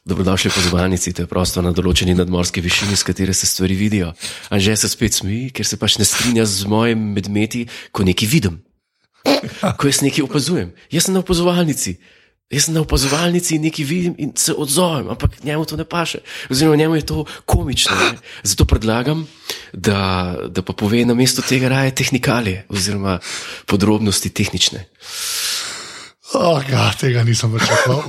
Dobrodošli v pozornici, to je prostor na določeni nadmorski višini, s katere se stvari vidijo. Anže se spet smeji, ker se pač ne strinja z mojim medmeti, ko nekaj vidim. Ko jaz nekaj opazujem. Jaz sem na opazovalnici. Jaz sem na opazovalnici in nekaj vidim in se odzovem, ampak njemu to ne paše. Oziroma, njemu je to komično. Ne? Zato predlagam, da, da pa pove na mesto tega raje tehnikalije oziroma podrobnosti tehnične. Oh, God, tega nisem več čakal.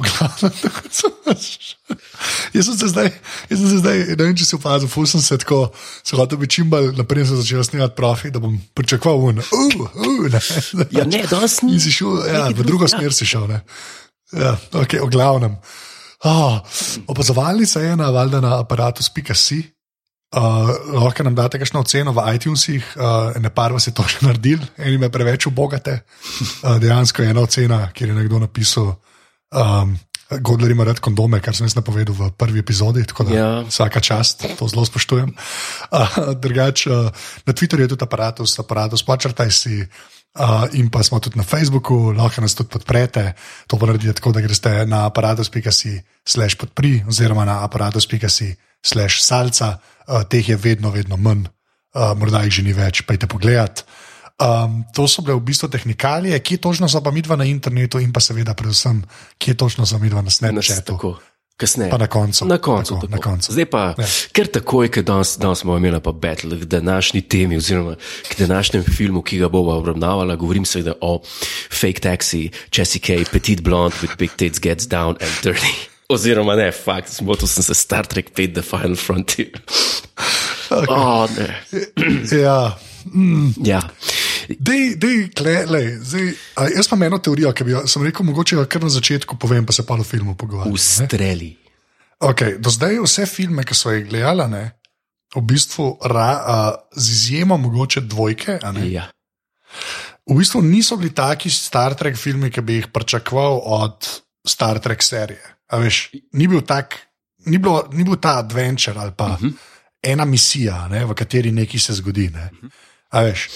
jaz sem se zdaj, jaz sem se zdaj, ne vem, če si opazil, ful sem se tako, se hotel bi čim bolj naprej sem začel snemati profi, da bom pričakoval un. Uh, uh, ne, Ja, ne, danes ni. In si šel, ja, v drugo drugega. smer si šel. Ne? Ja, okay, o glavnem. Oh, opazovalnica je ena, valjda na aparatu.si. Uh, lahko nam date kakšno oceno v iTunesih, uh, ne par vas je to že naredil, eni me preveč ubogate. Uh, dejansko je ena ocena, kjer je nekdo napisal, um, Godler ima rad kondome, kar sem jaz napovedal v prvi epizodi, tako da Ja. vsaka čast, to zelo spoštujem. Uh, drugač, uh, na Twitterju je tudi aparatus, aparatus, počrtaj si. Uh, in pa smo tudi na Facebooku, lahko nas tudi podprete. To pa naredite tako, da greste na aparatus.si slash podpri oziroma na aparatus.si slash salca. Uh, teh je vedno, vedno manj, uh, morda jih že ni več, pa jte pogledat. Um, to so bile v bistvu tehnikalije, kje točno so pa midva na internetu in pa seveda predvsem, kje točno so midva na Snapchatu. Kasneje. Pa na koncu. Na koncu, Tako, tako, na koncu. Zdaj pa, Ja. ker takoj, ker danes, danes bomo imeli pa battle k današnji temi, oziroma k današnjemu filmu, ki ga bomo obravnavali, govorim seveda o Fake Taxi, Jessie K, Petit Blonde with Big Tits Gets Down and Dirty. Oziroma, ne, fakt, zmotil sem se Star Trek 5, The Final Frontier. Okay. Oh, ne. Ja. Ja. Dej, dej, kle, lej, zdaj, a, jaz imam eno teorijo, ki bi jo sem rekel, mogoče jo kar na začetku povem, pa se pa o filmu pogovarjam. ne. Ustreli. Okay, do zdaj vse filme, ki so jih gledali, ne, v bistvu ra, a, z izjemo mogoče dvojke, ne, Ja. v bistvu niso bili taki Star Trek filmi, ki bi jih pričakoval od Star Trek serije. A Veš, ni, bil tak, ni, bilo, ni bil ta adventure ali pa uh -huh. ena misija, ne, v kateri nekaj se zgodi. Ne. A Veš,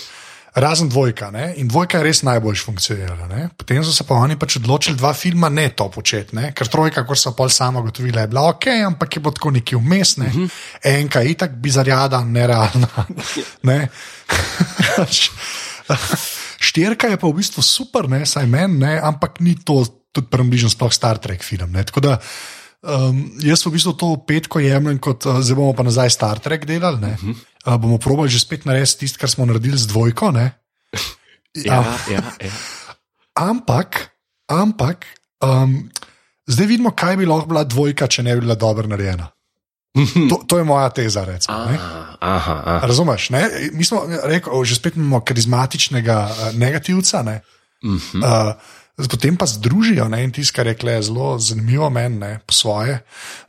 razen dvojka, ne, in dvojka je res najbolj funkcionirala. Ne. Potem so se pa oni pač odločili dva filma ne to početi, ne, ker trojka, kot so pol sama gotovila, je bila ok, ampak je bilo tako nekje vmes. Ne. Uh -huh. Enka je itak bizarjada, nerealna. Ne. Štirka je pa v bistvu super, ne, saj meni, ne, ampak ni to tudi približno sploh Star Trek film. Ne, tako da um, jaz v bistvu to petko jemljem kot, uh, zdaj bomo pa nazaj Star Trek delali. Ne, uh, bomo probali že spet narediti tisto, kar smo naredili z dvojko. Ja, ja, ja. ampak, ampak um, zdaj vidimo, kaj bi lahko bila dvojka, če ne bi bila dobro narejena. To, to je moja teza. Recimo. Aha, aha, aha. Razumeš? Ne? Mi smo rekel, že spet imamo karizmatičnega uh, negativca. Ne? Uh -huh. Uh, potem pa združijo, ne, in tisto, kar je rekle, zelo zanimivo meni, po svoje,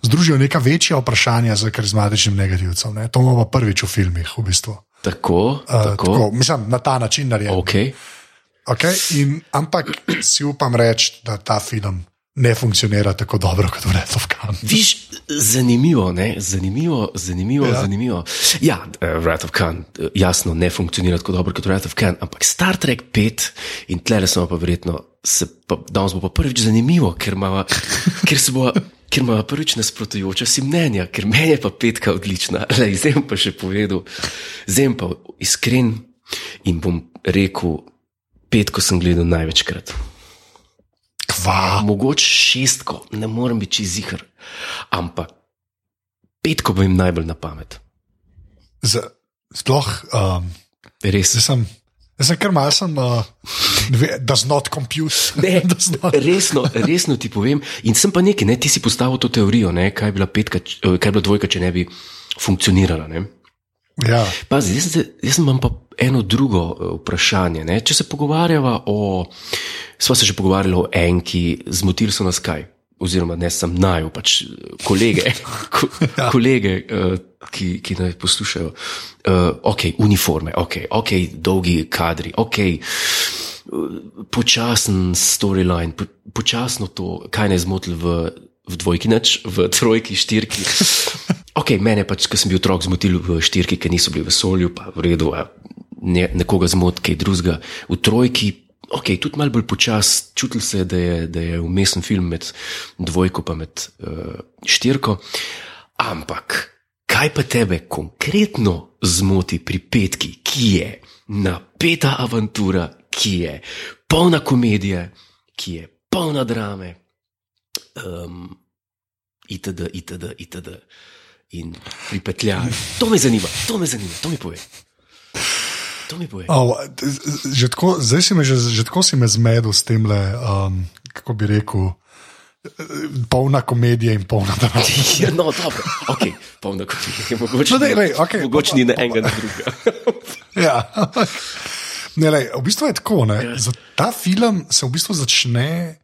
združijo neka večja vprašanja z karizmatičnim negativcem. Ne. To imamo prvič v filmih, v bistvu. Tako, Uh, tako. tako, mislim, na ta način narejen. Okay. Okay? In, ampak si upam reči, da ta film ne funkcionira tako dobro kot Red of Gun. Viš, zanimivo, ne? zanimivo, zanimivo. Ja. Zanimivo. ja uh, Wrath of Khan, uh, jasno, ne funkcionira tako dobro kot Wrath of Khan, ampak Star Trek 5 in tle smo pa verjetno, se pa, danes bo pa prvič zanimivo, ker ima, ker se bo. Ker ima prvič nasprotujoče si mnenja, ker meni je pa petka odlična. Lej, zdaj pa še povedal, zdaj pa iskren in bom rekel, petko sem gledal največkrat. Kva. Mogoče šestko, ne morem biti čizihar, ampak petko bo jim najbolj na pamet. Z, sploh, um, Res. sem, zdaj sem kar malce, uh, ne ve- does not compute. Ne, not- resno, resno ti povem. In sem pa nekaj, ne, ti si postavil to teorijo, ne, kaj, je bila petka, eh, kaj je bila dvojka, če ne bi funkcionirala. Ne. Ja, Pazi, jaz, sem- jaz imam pa eno drugo eh, vprašanje. Ne. Če se pogovarjava o, sva se že pogovarjala o enki, zmotili so nas kaj. Oziroma, ne sem naj, pač eh, kolege, ko, ja. kolege uh, ki, ki naj poslušajo. Uh, ok, uniforme, ok, okay dolgi kadri, ok, počasen storyline, po, počasno to, kaj ne zmotil v, v dvojki, neč, v trojki, štirki. Ok, mene pač, ko sem bil otrok, zmotil v štirki, ker niso bili v vesolju, pa v redu, a ne, nekoga zmot, kaj drugega. V trojki ok, tudi malo bolj počas, čutil se je, da je, da je umesen film med dvojko in med uh, štirko. Ampak, kaj pa tebe konkretno zmoti pri petki, ki je napeta avantura, ki je polna komedije, ki je polna drame, um, itd., itd., itd. In pripetljaj. To me zanima, to me zanima, to mi pove. To mi pove. Oh, že tako, zdaj si me, že, že tako si me zmedel s tem, um, kako bi rekel. Polna komedija in polna drama. Ja, no, dobro, okay, polna komedija. Mogoče, No, daj, lej, okej, mogoče pa- ni na enega, na drugega. ja. ne, lej, v bistvu je tako. Ne, Ja. za ta film se v bistvu začne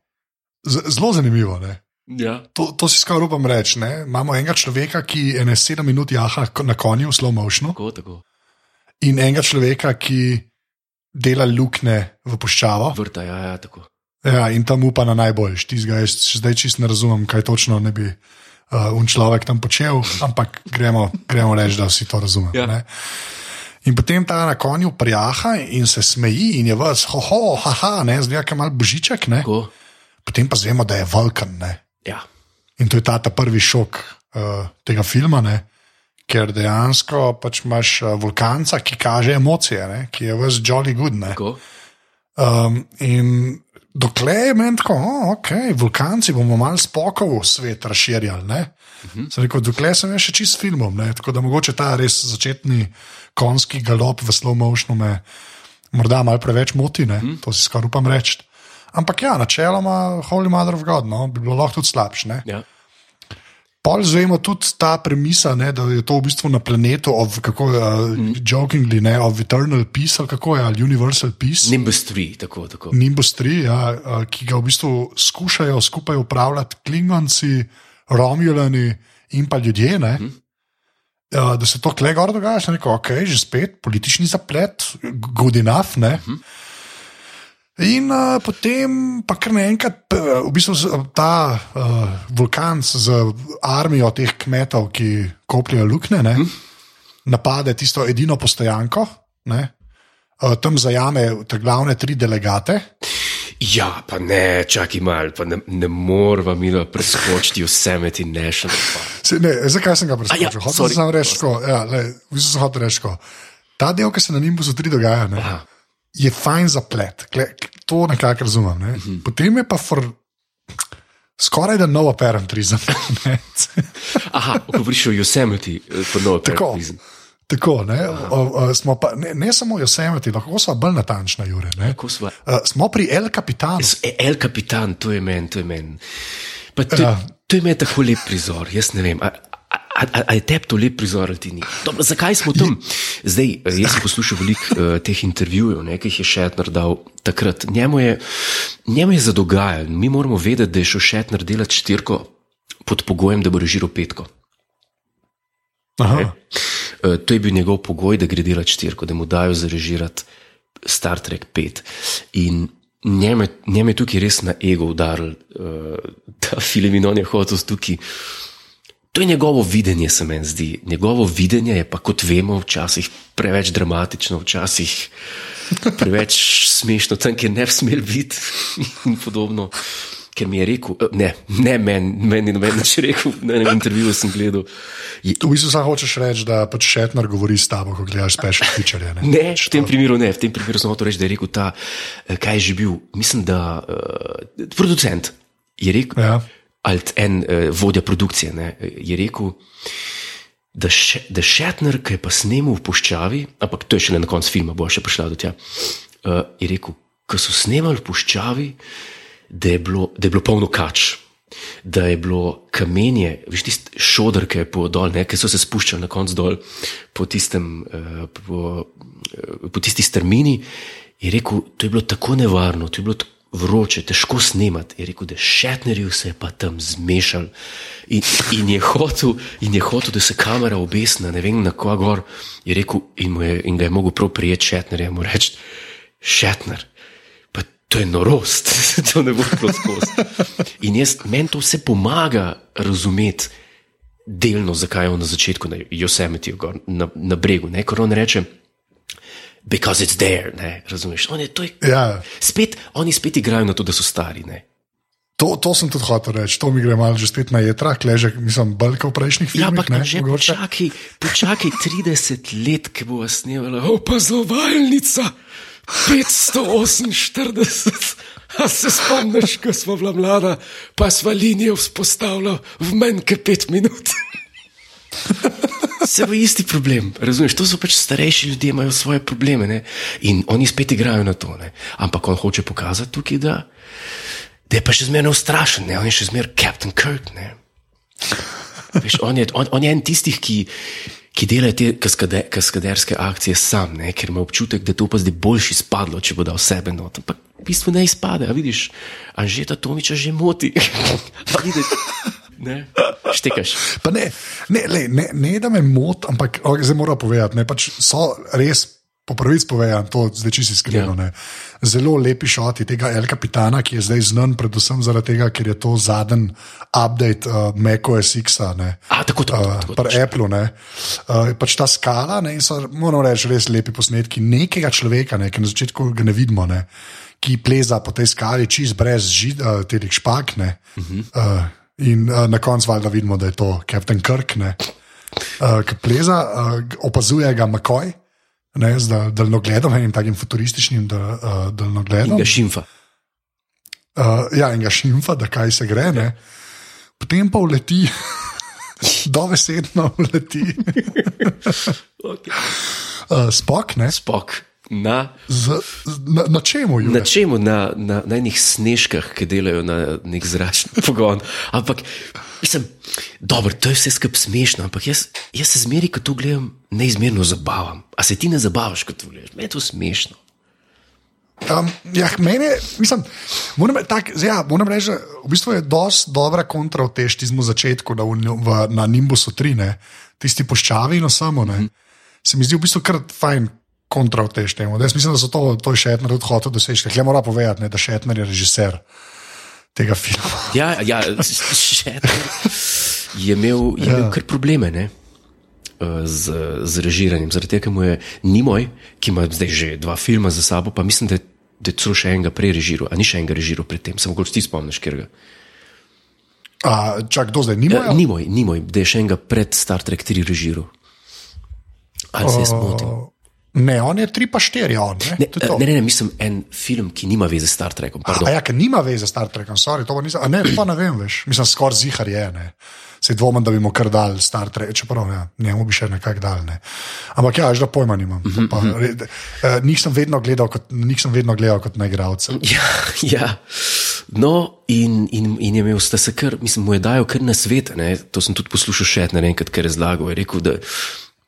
zelo zanimivo. Ne. Ja, To, to si skoraj upam reči. ne. Imamo enega človeka, ki ene sedem minut jaha na konju slow motionu, tako, tako. In enega človeka, ki dela luknje v puščavo. Vrta, ja, ja, tako. Ja, in tam upa na najboljši. Tistega jaz zdaj čist ne razumem, kaj točno ne bi uh, un človek tam počel, ampak gremo, gremo reči, da vsi to razumemo. Ja. ne. In potem ta na konju prijaha in se smeji, in je vas, hoho, haha, ne, zdaj je mal božiček, ne. tako. potem pa zvemo, da je Vulkan. Ne. Ja, In to je ta, ta prvi šok uh, tega filma, ne. Ker dejansko pač imaš uh, vulkanca, ki kaže emocije, ne, ki je vse jolly good. Ne. Um, in dokler je meni tako, oh, ok, vulkanci bomo malo spokov svet razširjali. Uh -huh. Sem rekel, dokler sem še čist filmom, ne? tako da mogoče ta res začetni konski galop v slow motionu me morda malo preveč moti, uh -huh. to si skoraj upam reči. Ampak ja, načeloma, Holy Mother of God, no, bi bilo lahko tudi slabše. Ja. Pol zvemo tudi ta premisa, ne, da je to v bistvu na planetu, of, kako je, uh, mm. jokingly, ne, of eternal peace, ali kako je, ali universal peace. Nimbus 3, tako, tako. Nimbus 3, ja, a, ki ga v bistvu skušajo skupaj upravljati Klingonci, Romulani in pa ljudje. Ne, Mhm. a, da se to kle gor dogaja, sem rekel, ok, že spet politični zaplet, good enough. Ne. Mhm. In uh, potem pa kar naenkrat, v bistvu ta uh, vulkan z armijo teh kmetov, ki kopljajo luknje, ne, Mhm. napade tisto edino postojanko, ne, uh, tam zajame te glavne tri delegate. Ja, pa ne, čakaj mal, pa ne, ne moramo mi preskočiti Yosemite National Park. Se, ne, zakaj sem ga preskočil? A ja, Ja, Hotel sem reči, tako, ja, le, v bistvu sem hotel reči, ta del, ki se na Nimbusu 3 dogaja, ne, Aha. Je fajn zaplet. To nekako razumem. Ne. Mhm. Potem je pa for, skoraj da nov apparentrizem. ne. Aha, govoriš o Yosemite, eh, ponovno Tako. Tako, ne, o, o, smo pa, ne, ne samo Yosemite, lahko smo bolj natančni, Jure. Sva? Uh, smo pri El Capitanu. E, El Capitan, to je meni, to je meni. To, Ja. ja. to je meni tako lep prizor, jaz ne vem. A, a, a, a je tebi to lep prizor ali ti ni? Dobro, zakaj smo tam? Zdaj, eh, jaz sem poslušal veliko uh, teh intervjujev, ne, ki jih je Šetner dal takrat. Njemu je, njemu je za dogajanje. Mi moramo vedeti, da je šel Šetner delati štirko pod pogojem, da bo režiral petko. Aha. Uh, to je bil njegov pogoj, da gre delati štirko, da mu dajo zarežirati Star Trek 5. In njem je, njem je tukaj res na ego udaril, uh, ta film in on je hotel tukaj. To je njegovo videnje, se meni zdi. Njegovo videnje je pa, kot vemo, včasih preveč dramatično, včasih preveč smešno, tam, kjer ne bi smel biti in podobno. Ker mi je rekel, eh, ne, ne meni, meni noben več rekel, na enem intervjuju sem gledal. Je, V bistvu samo hočeš reči, da pač Šetner govori s tabo, ko gledaš special feature. Ne, Ne, v tem primeru ne, v tem primeru sem hotel reči, da je rekel ta, eh, kaj je že bil, mislim, da uh, producent je rekel, Ja. Ali en uh, vodja produkcije ne, je rekel, da, še, da Šetner, ki je pa snemal v puščavi, ampak to je šele na koncu filma, bo še prišla do tja, uh, je rekel, ko so snemali v puščavi, da je bilo, da je bilo polno kač. Da je bilo kamenje, veš, tisti šodr, ki je po dol, ne, ki so se spuščali na konc dol po, tistem, uh, po, uh, po tisti strmini. Je rekel, to je bilo tako nevarno, to je bilo tako vroče, težko snemati. Je rekel, da šetnerju se je pa tam zmešal in, in, je hotel, in je hotel, da se kamera obesna, ne vem na koga gor. Je rekel, in, je, in ga je mogel prav prijeti šetnerja in mu reči, šetner. To je norost, to ne bo šlo skozi. In jaz, meni to vse pomaga razumeti, delno, zakaj je on na začetku na gor, na, na bregu. Ne? Ker on reče, because it's there, ne, razumeš? On je, to je, Ja, spet, oni spet igrajo na to, da so stari, ne. to, to sem tudi hotel reči, to mi gre malo že spet na jedra, kleže, mislim, kot v prejšnjih Ja, filmih. ampak ne, že počakaj, počakaj 30 let, ki bo vas snemala, opazovalnica 548. A se spomniš, ko smo bila mlada, pa smo linijo vzpostavljali v manj kot pet minut. Se bo isti problem, razumeš? To so pač starejši ljudje, imajo svoje probleme ne? in oni spet igrajo na to. Ne? Ampak on hoče pokazati tukaj, da, da je pa še zmeraj ustrašen, ne? on je še zmeraj Captain Kirk. Ne? Veš, on, je, on, on je en tistih, ki, ki dela te kaskade, kaskaderske akcije sam, ne? ker ima občutek, da to pa zdaj boljši spadlo, če bo dal sebe not. Ampak v bistvu ne izpade, a vidiš, Anžeta Tomiča že moti. Ne? Štekaš. Pa ne, ne, lej, ne, ne da me moti, ampak zdaj moram povedati, ne, pač so res. Po pravici povedano, to zdaj čisto iskreno. Ja. Ja. Zelo lepi šoti tega El Capitana, ki je zdaj znan, predvsem zaradi tega, ker je to zadnji update uh, MacOS X-a. ne. A, tako, tako, Uh, tako, Pri tako. Apple, ne, uh, pač ta skala, ne, in so, moram reči, res lepi posnetki nekega človeka, ne, ki na začetku ga ne vidimo, ne, ki pleza po tej skali, čist brez žid, uh, teh špak. Ne, uh -huh. uh, in uh, na koncu valjda vidimo, da je to Captain Kirk, ne, uh, ki pleza, uh, opazuje ga Makoj. Ne, z dal- daljnogledom, enim takim futurističnim da, uh, In daljnogledom. ga šimfa. Uh, ja, in ga šimfa, da kaj se gre. Ne. Potem pa uleti, dovesedno uleti. Okay. Uh, spok, ne? Spok. Na, Z, na, na čemu je? na čemu? Na, na, na enih snežkah, ki delajo na nek zračni pogon. Ampak, mislim, dobro, to je vse skupaj smešno, ampak jaz, jaz se zmeri, ko to gledam, neizmerno zabavam. A se ti ne zabavaš, ko to gledaš? Meni je to smešno. Um, ja, mene, mislim, moram, tak, ja, moram reči, da v bistvu je dosti dobra kontra v teštizmu začetku na, v, na Nimbusu 3, ne, tisti poščavi in samo. Ne, se mi zdi v bistvu kar fajn kontra v teštemu. Jaz mislim, da so to, to je Šetner tudi hotel doseči. Hle mora povedati, ne, da Šetner je režiser tega filma. Ja, ja še je imel, je imel Ja. kar probleme ne? eh, z, z režiranjem. Zaradi tega, mu je Nimoj, ki ima zdaj že dva filma za sabo, pa mislim, da, je- da je celo še enega prej režiral, a ni še enega režiral predtem, samo kot ti spomniš, ker ga. A, čak, do zdaj nima. Ja, Nimoj, Nimoj, da je še enega pred Star Trek 3 režiral. Ali se jaz motim? Ne, on je 3 pa 4, on. Ne, Ne, To to. ne, ne, ne, mislim en film, ki nima veze s Star Trekom. A pardon. ja, ker nima veze s Star Trekom, sorry, to nisem. A ne, pa ne vem, veš. Mislim, skoraj zihar je. Ne. Se dvomim, da bi mu kar dal Star Trek, čeprav ja, njemu bi še nekako dal. Ne. Ampak ja, že pojma nimam. Mhm, Pa, re, uh, njih sem vedno gledal kot, njih sem vedno gledal kot naigralce. Ja, ja. No, in, in, in je imel sta se kar, mislim, mu je dajal kar na svet. Ne? To sem tudi poslušal še enkrat, ker je razlagal. Je rekel, da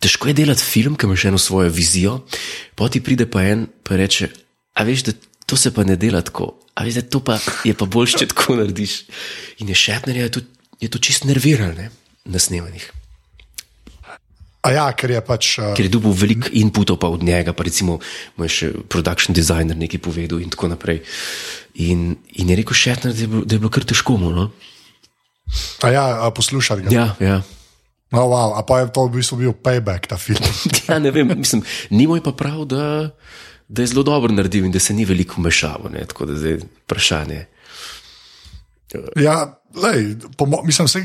težko je delati film, ki ima še eno svojo vizijo, poti pride pa en in reče: A veš, da to se pa ne dela tako, a veš, da to pa je pa boljše, če tako narediš. In je Šetner je to, je to čist nerviral ne? na snemanjih. A ja, ker je pač. Uh, Ker je dobil veliko inputov od njega, pa recimo mu je še production designer nekaj povedal in tako naprej. In, in je rekel Šetner, da, je bilo- da je bilo kar težko mu. No? a ja, a poslušati ga. Ja, ja. No, wow, a pa je to v bistvu bil payback, ta film. ja, ne vem, mislim, ni moj pa prav, da, da je zelo dobro naredil in da se ni veliko vmešaval. ne, Tako da zdaj vprašanje. Ja, lej, pomo, mislim, se,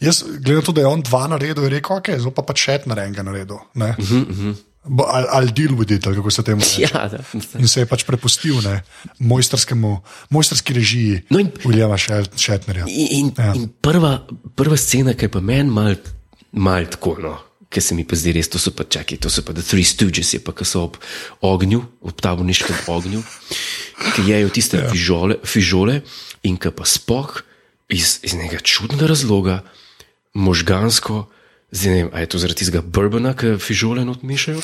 jaz, glede na to, da je on dva naredil, je rekel, ok, zdaj pa pa še enega naredil. Uh -huh, uh -huh. Ali al deal with it, ali kako se temu reče. Ja, da. In se je pač prepustil ne, mojstrskemu, mojstrski režiji No in- Williama Shatnerja. In, in, ja. in prva, prva scena, ki je pa meni mal, mal tako, no, ki se mi pa zdi res, to so pa čaki, to so pa The Three Stooges, je pa, ki so ob ognju, ob taborniškem ognju, ki jejo tiste ja. fižole, fižole in ki pa spoh iz, iz nekega čudnega razloga, možgansko, zdaj ne vem, a je to zaradi tistega bourbona, ki fižole odmešajo,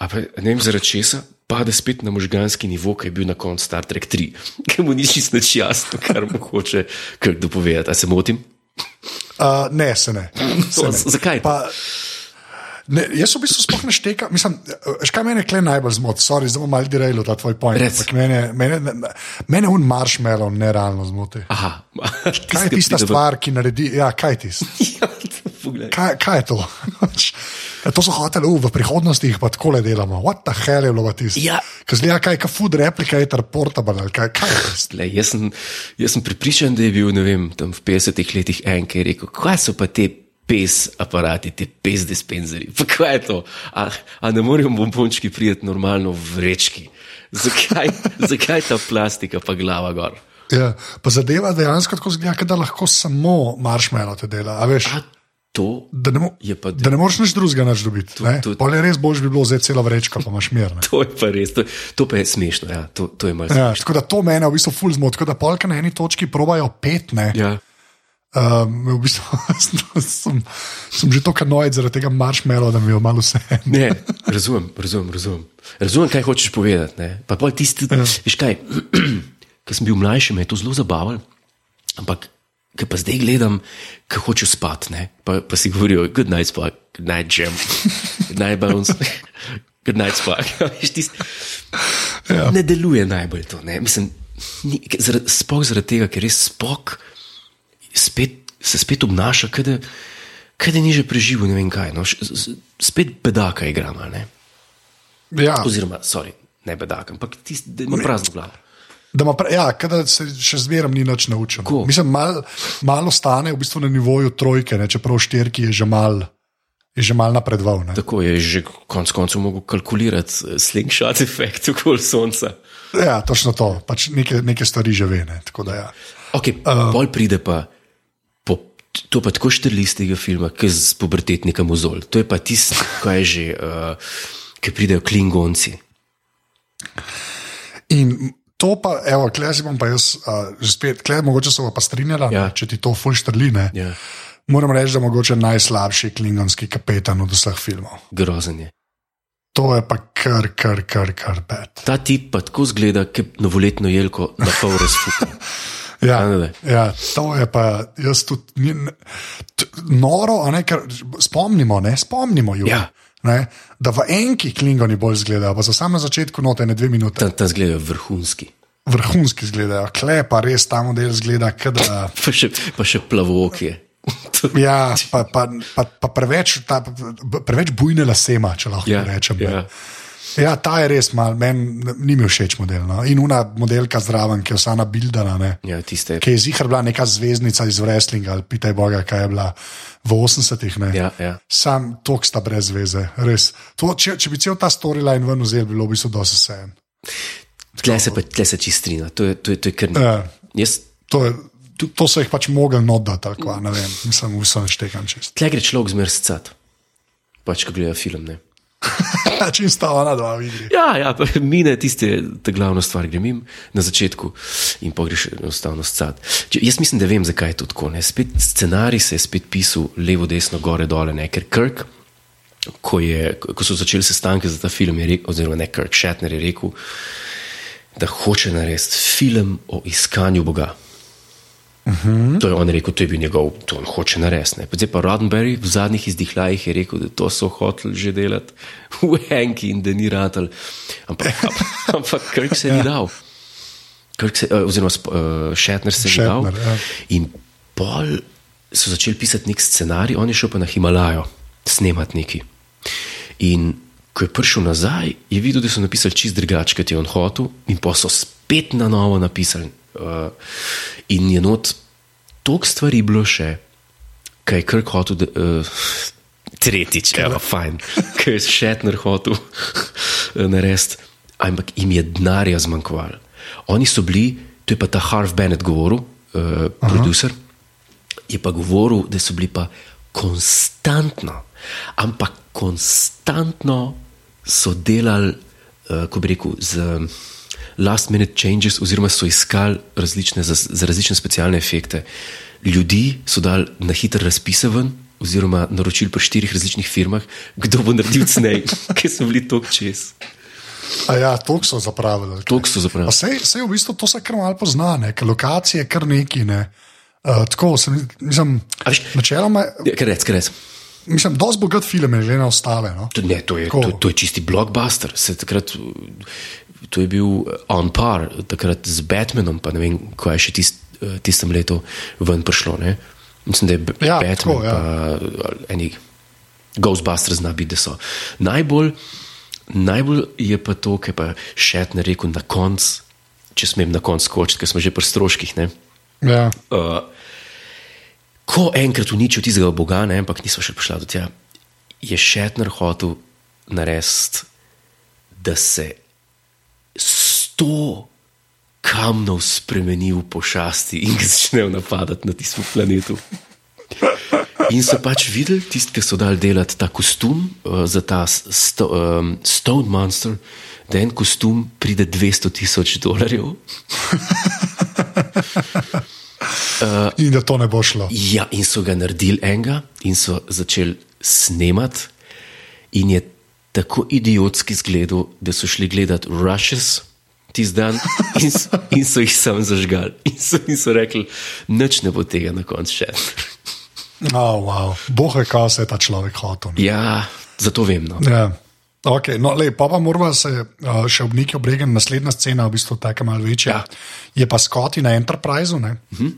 a pa ne vem zaradi česa. Pade spet na možganski nivo, ki je bil na koncu Star Trek 3, ki mu ni čisto jasno, kar mu hoče kar dopovedati. A se motim? Uh, ne, se ne. Se ne. zakaj? Pa, ne, jaz v bistvu sploh ne štekam. Mislim, veš, kaj mene kle najbolj zmoti, sorry, bom malo dirajal ta tvoj ampak Mene, mene, mene un marshmallow nerealno zmoti. Aha, Kaj je tista stvar, ki naredi? Ja, kaj je tisto? Ja. Kaj, kaj je to? Ja, to so hoteli, uh, v prihodnosti jih pa tako le delamo. What the hell je bilo pa tisto? Ja. Ker zgleda kaj, kot food replicator portable ali kaj. kaj je to? Tle, jaz, sem, jaz sem pripričan, da je bil vem, tam v 50-ih letih en, ki je rekel, kaj so pa te pes aparati, te pes dispenzeri. Pa kaj je to? A, a ne morejo bombončki priti normalno v vrečki? Zakaj, zakaj ta plastika pa glava gor? Ja, pa zadeva dejansko tako zgleda, da lahko samo marshmallow te dela. A veš, A to da ne, mo pa da ne moreš nič drugega nač dobiti. Pol je res bož bi bilo vzeti celo vrečko, pa imaš mir. ne. To je pa res, to, to pa je smešno. Ja, to, to je Ja, tako da to mene v bistvu ful zmot, tako da polka na eni točki probajo pet, ne. Ja. Um, v bistvu sem, sem že tako nojd zaradi tega marshmallow, da mi je malo vse. Ne, razumem, razumem, razumem. Razumem, kaj hočeš povedati. Ne? Pa pol tisti, ja. veš kaj, ko sem bil mlajši, me je to zelo zabavalo, ampak ko pa zdaj gledam, ko hočem spati, pa, pa si govorijo, good night spak, good night jam, good night bounce, good night spak. Veš, tist, Ja. Ne deluje najbolj to. Ne? Mislim, ni, zaradi, spok zaradi tega, ker res spok spet, se spet obnaša, kot da, ni že preživel ne vem kaj. No? Š- s- Spet bedaka igramo. Ne? Ja, Oziroma, sorry, ne bedak, ampak tisti, da ima prazno glavo. Da pra, ja, kada se še zmeraj ni nič naučil. Tako. Mislim, mal, malo stane v bistvu na nivoju trojke, ne, čeprav štirki je že mal. Je že mal napredoval. ne. Tako je že konec koncev mogel kalkulirati eh, slingshot efekt okoli sonca. Ja, točno to. Pač neke, neke stvari že ve. Ne, da, ja. Okay, uh, pol pride pa. Po, to pa tako štrli iz tega filma, ki z pubertetnika mozol. To je pa tisto, kaj je že, uh, ki pridejo klingonci. In to pa, evo, klej si bom pa jaz, uh, že spet, klej mogoče se bo pa strinjala, Ja. če ti to ful štrline. Ja. Moram reči, da je mogoče najslabši klingonski kapetan od vseh filmov. Grozen je. To je pa kar, kar, kar, kar bed. Ta tip pa tako zgleda, kot novoletno jelko na pol razfuka. Ja, ja, to je pa, jaz tudi, ni- t- noro, ne, ker spomnimo, ne, spomnimo ju. Ja. Ne, da v enki klingoni bolj izgledajo, pa so samo na začetku note, ne dve minute, Tam, tam zgledajo vrhunski. vrhunski izgledajo, klepa res ta model zgleda, kot da. Pa še, pa še plavokje. Ja, pa, pa, pa, pa preveč, ta, preveč bujne lasema, če lahko Ja, rečem. ne. Ja. Ta je res mal, meni ni mi všeč model. No. In una modelka zraven, ki je vsa nabildana, ne. Ja, tiste. ki je zihar bila neka zvezdnica iz wrestlinga ali pitaj Boga, kaj je bila v 80-ih. ne. Ja, ja. Sam tok sta brez veze, res. To, če, če bi cel ta storyline ven vzel, bi bilo v bistvu dosti vse. Tle se pa tle se čistrina, to je, to je, to je kar nekaj. Ja. Jaz To, je, to, to so jih pač mogli nodati, kva, ne vem, nisem vse naštekam čist. Tle gre človek zmer scat. Pač, ko gleda film. Ne? Čim sta ona dva vidi. Ja, ja, mine tiste, ta glavna stvar, grem jim na začetku in pogreš enostavno scat. Če, jaz mislim, da vem, zakaj je to tako. Ne? Spet scenarij se je spet pisal levo, desno, gore, dole, ne? ker Kirk, ko, je, ko so začeli sestanke za ta film, je rekel, oziroma ne Kirk, Shatner je rekel, da hoče narediti film o iskanju Boga. To je on rekel, to je bil njegov, to on hoče narediti. Zdaj pa Roddenberry v zadnjih izdihljajih je rekel, da to so hoteli že delati v Henki in da ni ratelj. Ampak, ampak Kirk se ni dal. Kirk se, eh, oziroma uh, Shatner se ni dal. Shatner, ja. In pol so začeli pisati nek scenarij, on je šel pa na Himalajo snemati neki. In ko je prišel nazaj, je videl, da so napisali čist drugače, kot je on hotel, in pa so spet na novo napisali. Uh, in je not toliko stvari bilo še, kaj je Kirk hotel, da, uh, tretjič, evo, fajn, kaj je Shatner hotel eh, narediti, ampak jim je denarja zmanjkovalo. Oni so bili, to je pa ta Harv Bennett govoril, uh, producer, je pa govoril, da so bili pa konstantno, ampak konstantno so delali, uh, ko bi rekel, z um, last minute changes, oziroma so iskali različne, za, za različne specialne efekte. Ljudi so dali na hiter razpise ven, oziroma naročili pri štirih različnih firmah, kdo bo naredil cnej, ki so bili tok čez. A ja, tok so zapravili. Tok so zapravili. Sej, sej v bistvu to se kar malo pozna, ne? ker lokacije je kar neki. Ne? Uh, tako sem, mislim, A veš- načeloma, Ja, Kaj rec, kaj rec. mislim, dosti bogat film je že na ostale. No? To, ne, to, je, to, to je čisti blockbuster. Se takrat, to je bil on par, takrat z Batmanom, pa ne vem, kaj je še tist, eh, tistem letu ven prišlo. Ne? Mislim, da je Ja, Batman, tako, ja. pa ali eni. Ghostbusters zna biti, da so. Najbolj, najbolj je pa to, kar pa še ne rekel na koncu, če smem na koncu skočiti, ker smo že pri stroških. Ne? Ja. Uh, ko enkrat uničijo tistega Boga, ne, ampak nismo še prišli do tega, je Šetner hotel narediti, da se sto kamnov spremeni v pošasti in ga začnejo napadati na tistem planetu. In so pač videli, tisti, ki so dali delati ta kostum uh, za ta sto, um, Stone Monster, da en kostum pride 200 tisoč dolarjev. Uh, in da to ne bo šlo. Ja, in so ga naredili enega, in so začeli snemati, in je tako idiotski zgledal, da so šli gledati Rushes tisti dan in in so jih sam zažgali. In so, in so rekli, noč ne bo tega na koncu še. Oh, wow. Boh je, kaj se je ta človek hotel. ne. Ja, zato vem. No. Ja. Okay, no, lej, pa pa moramo se uh, še ob neki obregen, naslednja scena, v bistvu tako malo večja. Ja. Je pa Scotty na Enterpriseu, uh -huh.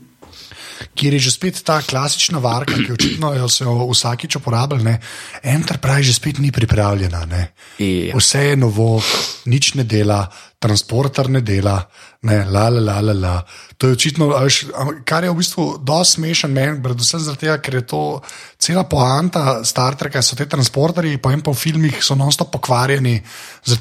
Kjer je že spet ta klasična varka, ki očitno jo se jo vsakič uporablja. ne. Enterprise že spet ni pripravljena. ne. Ja. Vse je novo, nič ne dela, transporter ne dela, ne, la, la, la, la, la. To je očitno, a veš, a, kar je v bistvu dosti smešen meni, predvsem tega, ker je to cela poanta Star Treka, so te transporterji, pa in po filmih so non-stop pokvarjeni,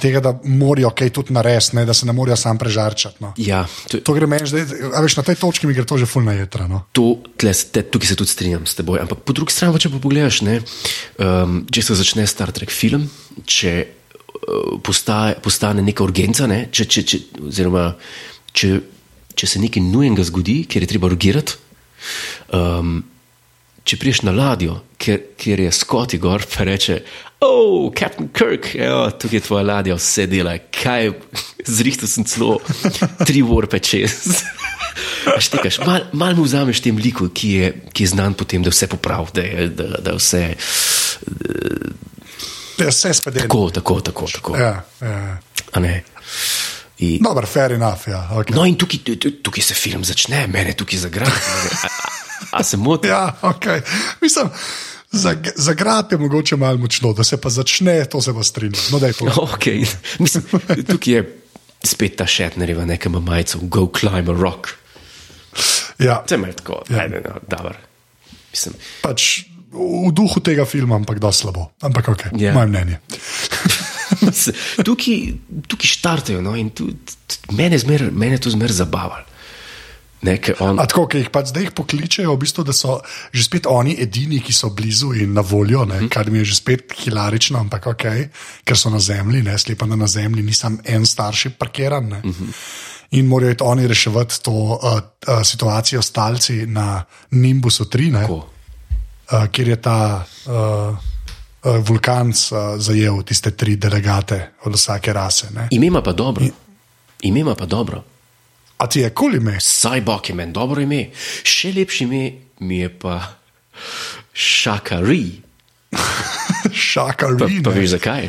tega, da morajo kaj tudi narediti, da se ne morajo sam prežarčati. No. Ja, to, To gre meni, zdaj, a veš, na tej točki mi gre to že fulna jedra. No. to, tle, te, tukaj se tudi strinjam s teboj. Ampak po drugi strani, če pa pogledaš, ne, um, če se začne Star Trek film, če postaje, postane neka urgenca, ne, če, če, če, oziroma če, če se nekaj nujenega zgodi, ker je treba urgirati. Um, Če priješ na ladjo, kjer, kjer je Scotty gor, pa reče: Oh, Captain Kirk, evo, tukaj je tvoja ladja, vse dela, kaj, zrihtel sem celo tri vorpe čez. Štekaš, mal, mal mu vzameš tem liku, ki je, ki je znan po tem, da vse popravi, da, da, da vse Ja, Vse spedeno. tako, tako, tako. tako. Ja, ja. Ne? In, Dobro, fair enough. Ja, okay. no, in tukaj, tu- tu- tukaj se film začne, mene tukaj zagradi. A, se motim? Ja, okay. Mislim, za, za grab je mogoče malo močno, da se pa začne, to se pa strinjam. No. Okay. Mislim, tukaj je spet ta šetnerjeva neka majica, go climb a rock. ja, Vse me je tako, Ja. ja. ne, no, dobro. Mislim, pač v duhu tega filma, ampak da slabo. Ampak ok, Ja. moje mnenje. tukaj, tukaj štartajo no, in tu, tu, mene, zmer, mene to zmer zabavalo. Ne, ker on, A tako, ki jih pač zdaj jih pokličejo, v bistvu, da so že spet oni edini, ki so blizu in na voljo, ne, kar mi je že spet hilarično, ampak ok, ker so na zemlji, ne sklepam, da na zemlji nisem en starši parkiran. Ne. In morajo oni reševati to uh, uh, situacijo s talci na Nimbusu 3, ne, Tako. Uh, kjer je ta uh, uh, vulkan uh, zajel tiste tri delegate od vsake rase. Ne. ime ima pa dobro. Ime ima pa dobro. A ti je kul ime? Sajbok je meni dobro ime. Še lepše ime mi je pa Šakari. Pa, Šakari. pa ne. veš zakaj?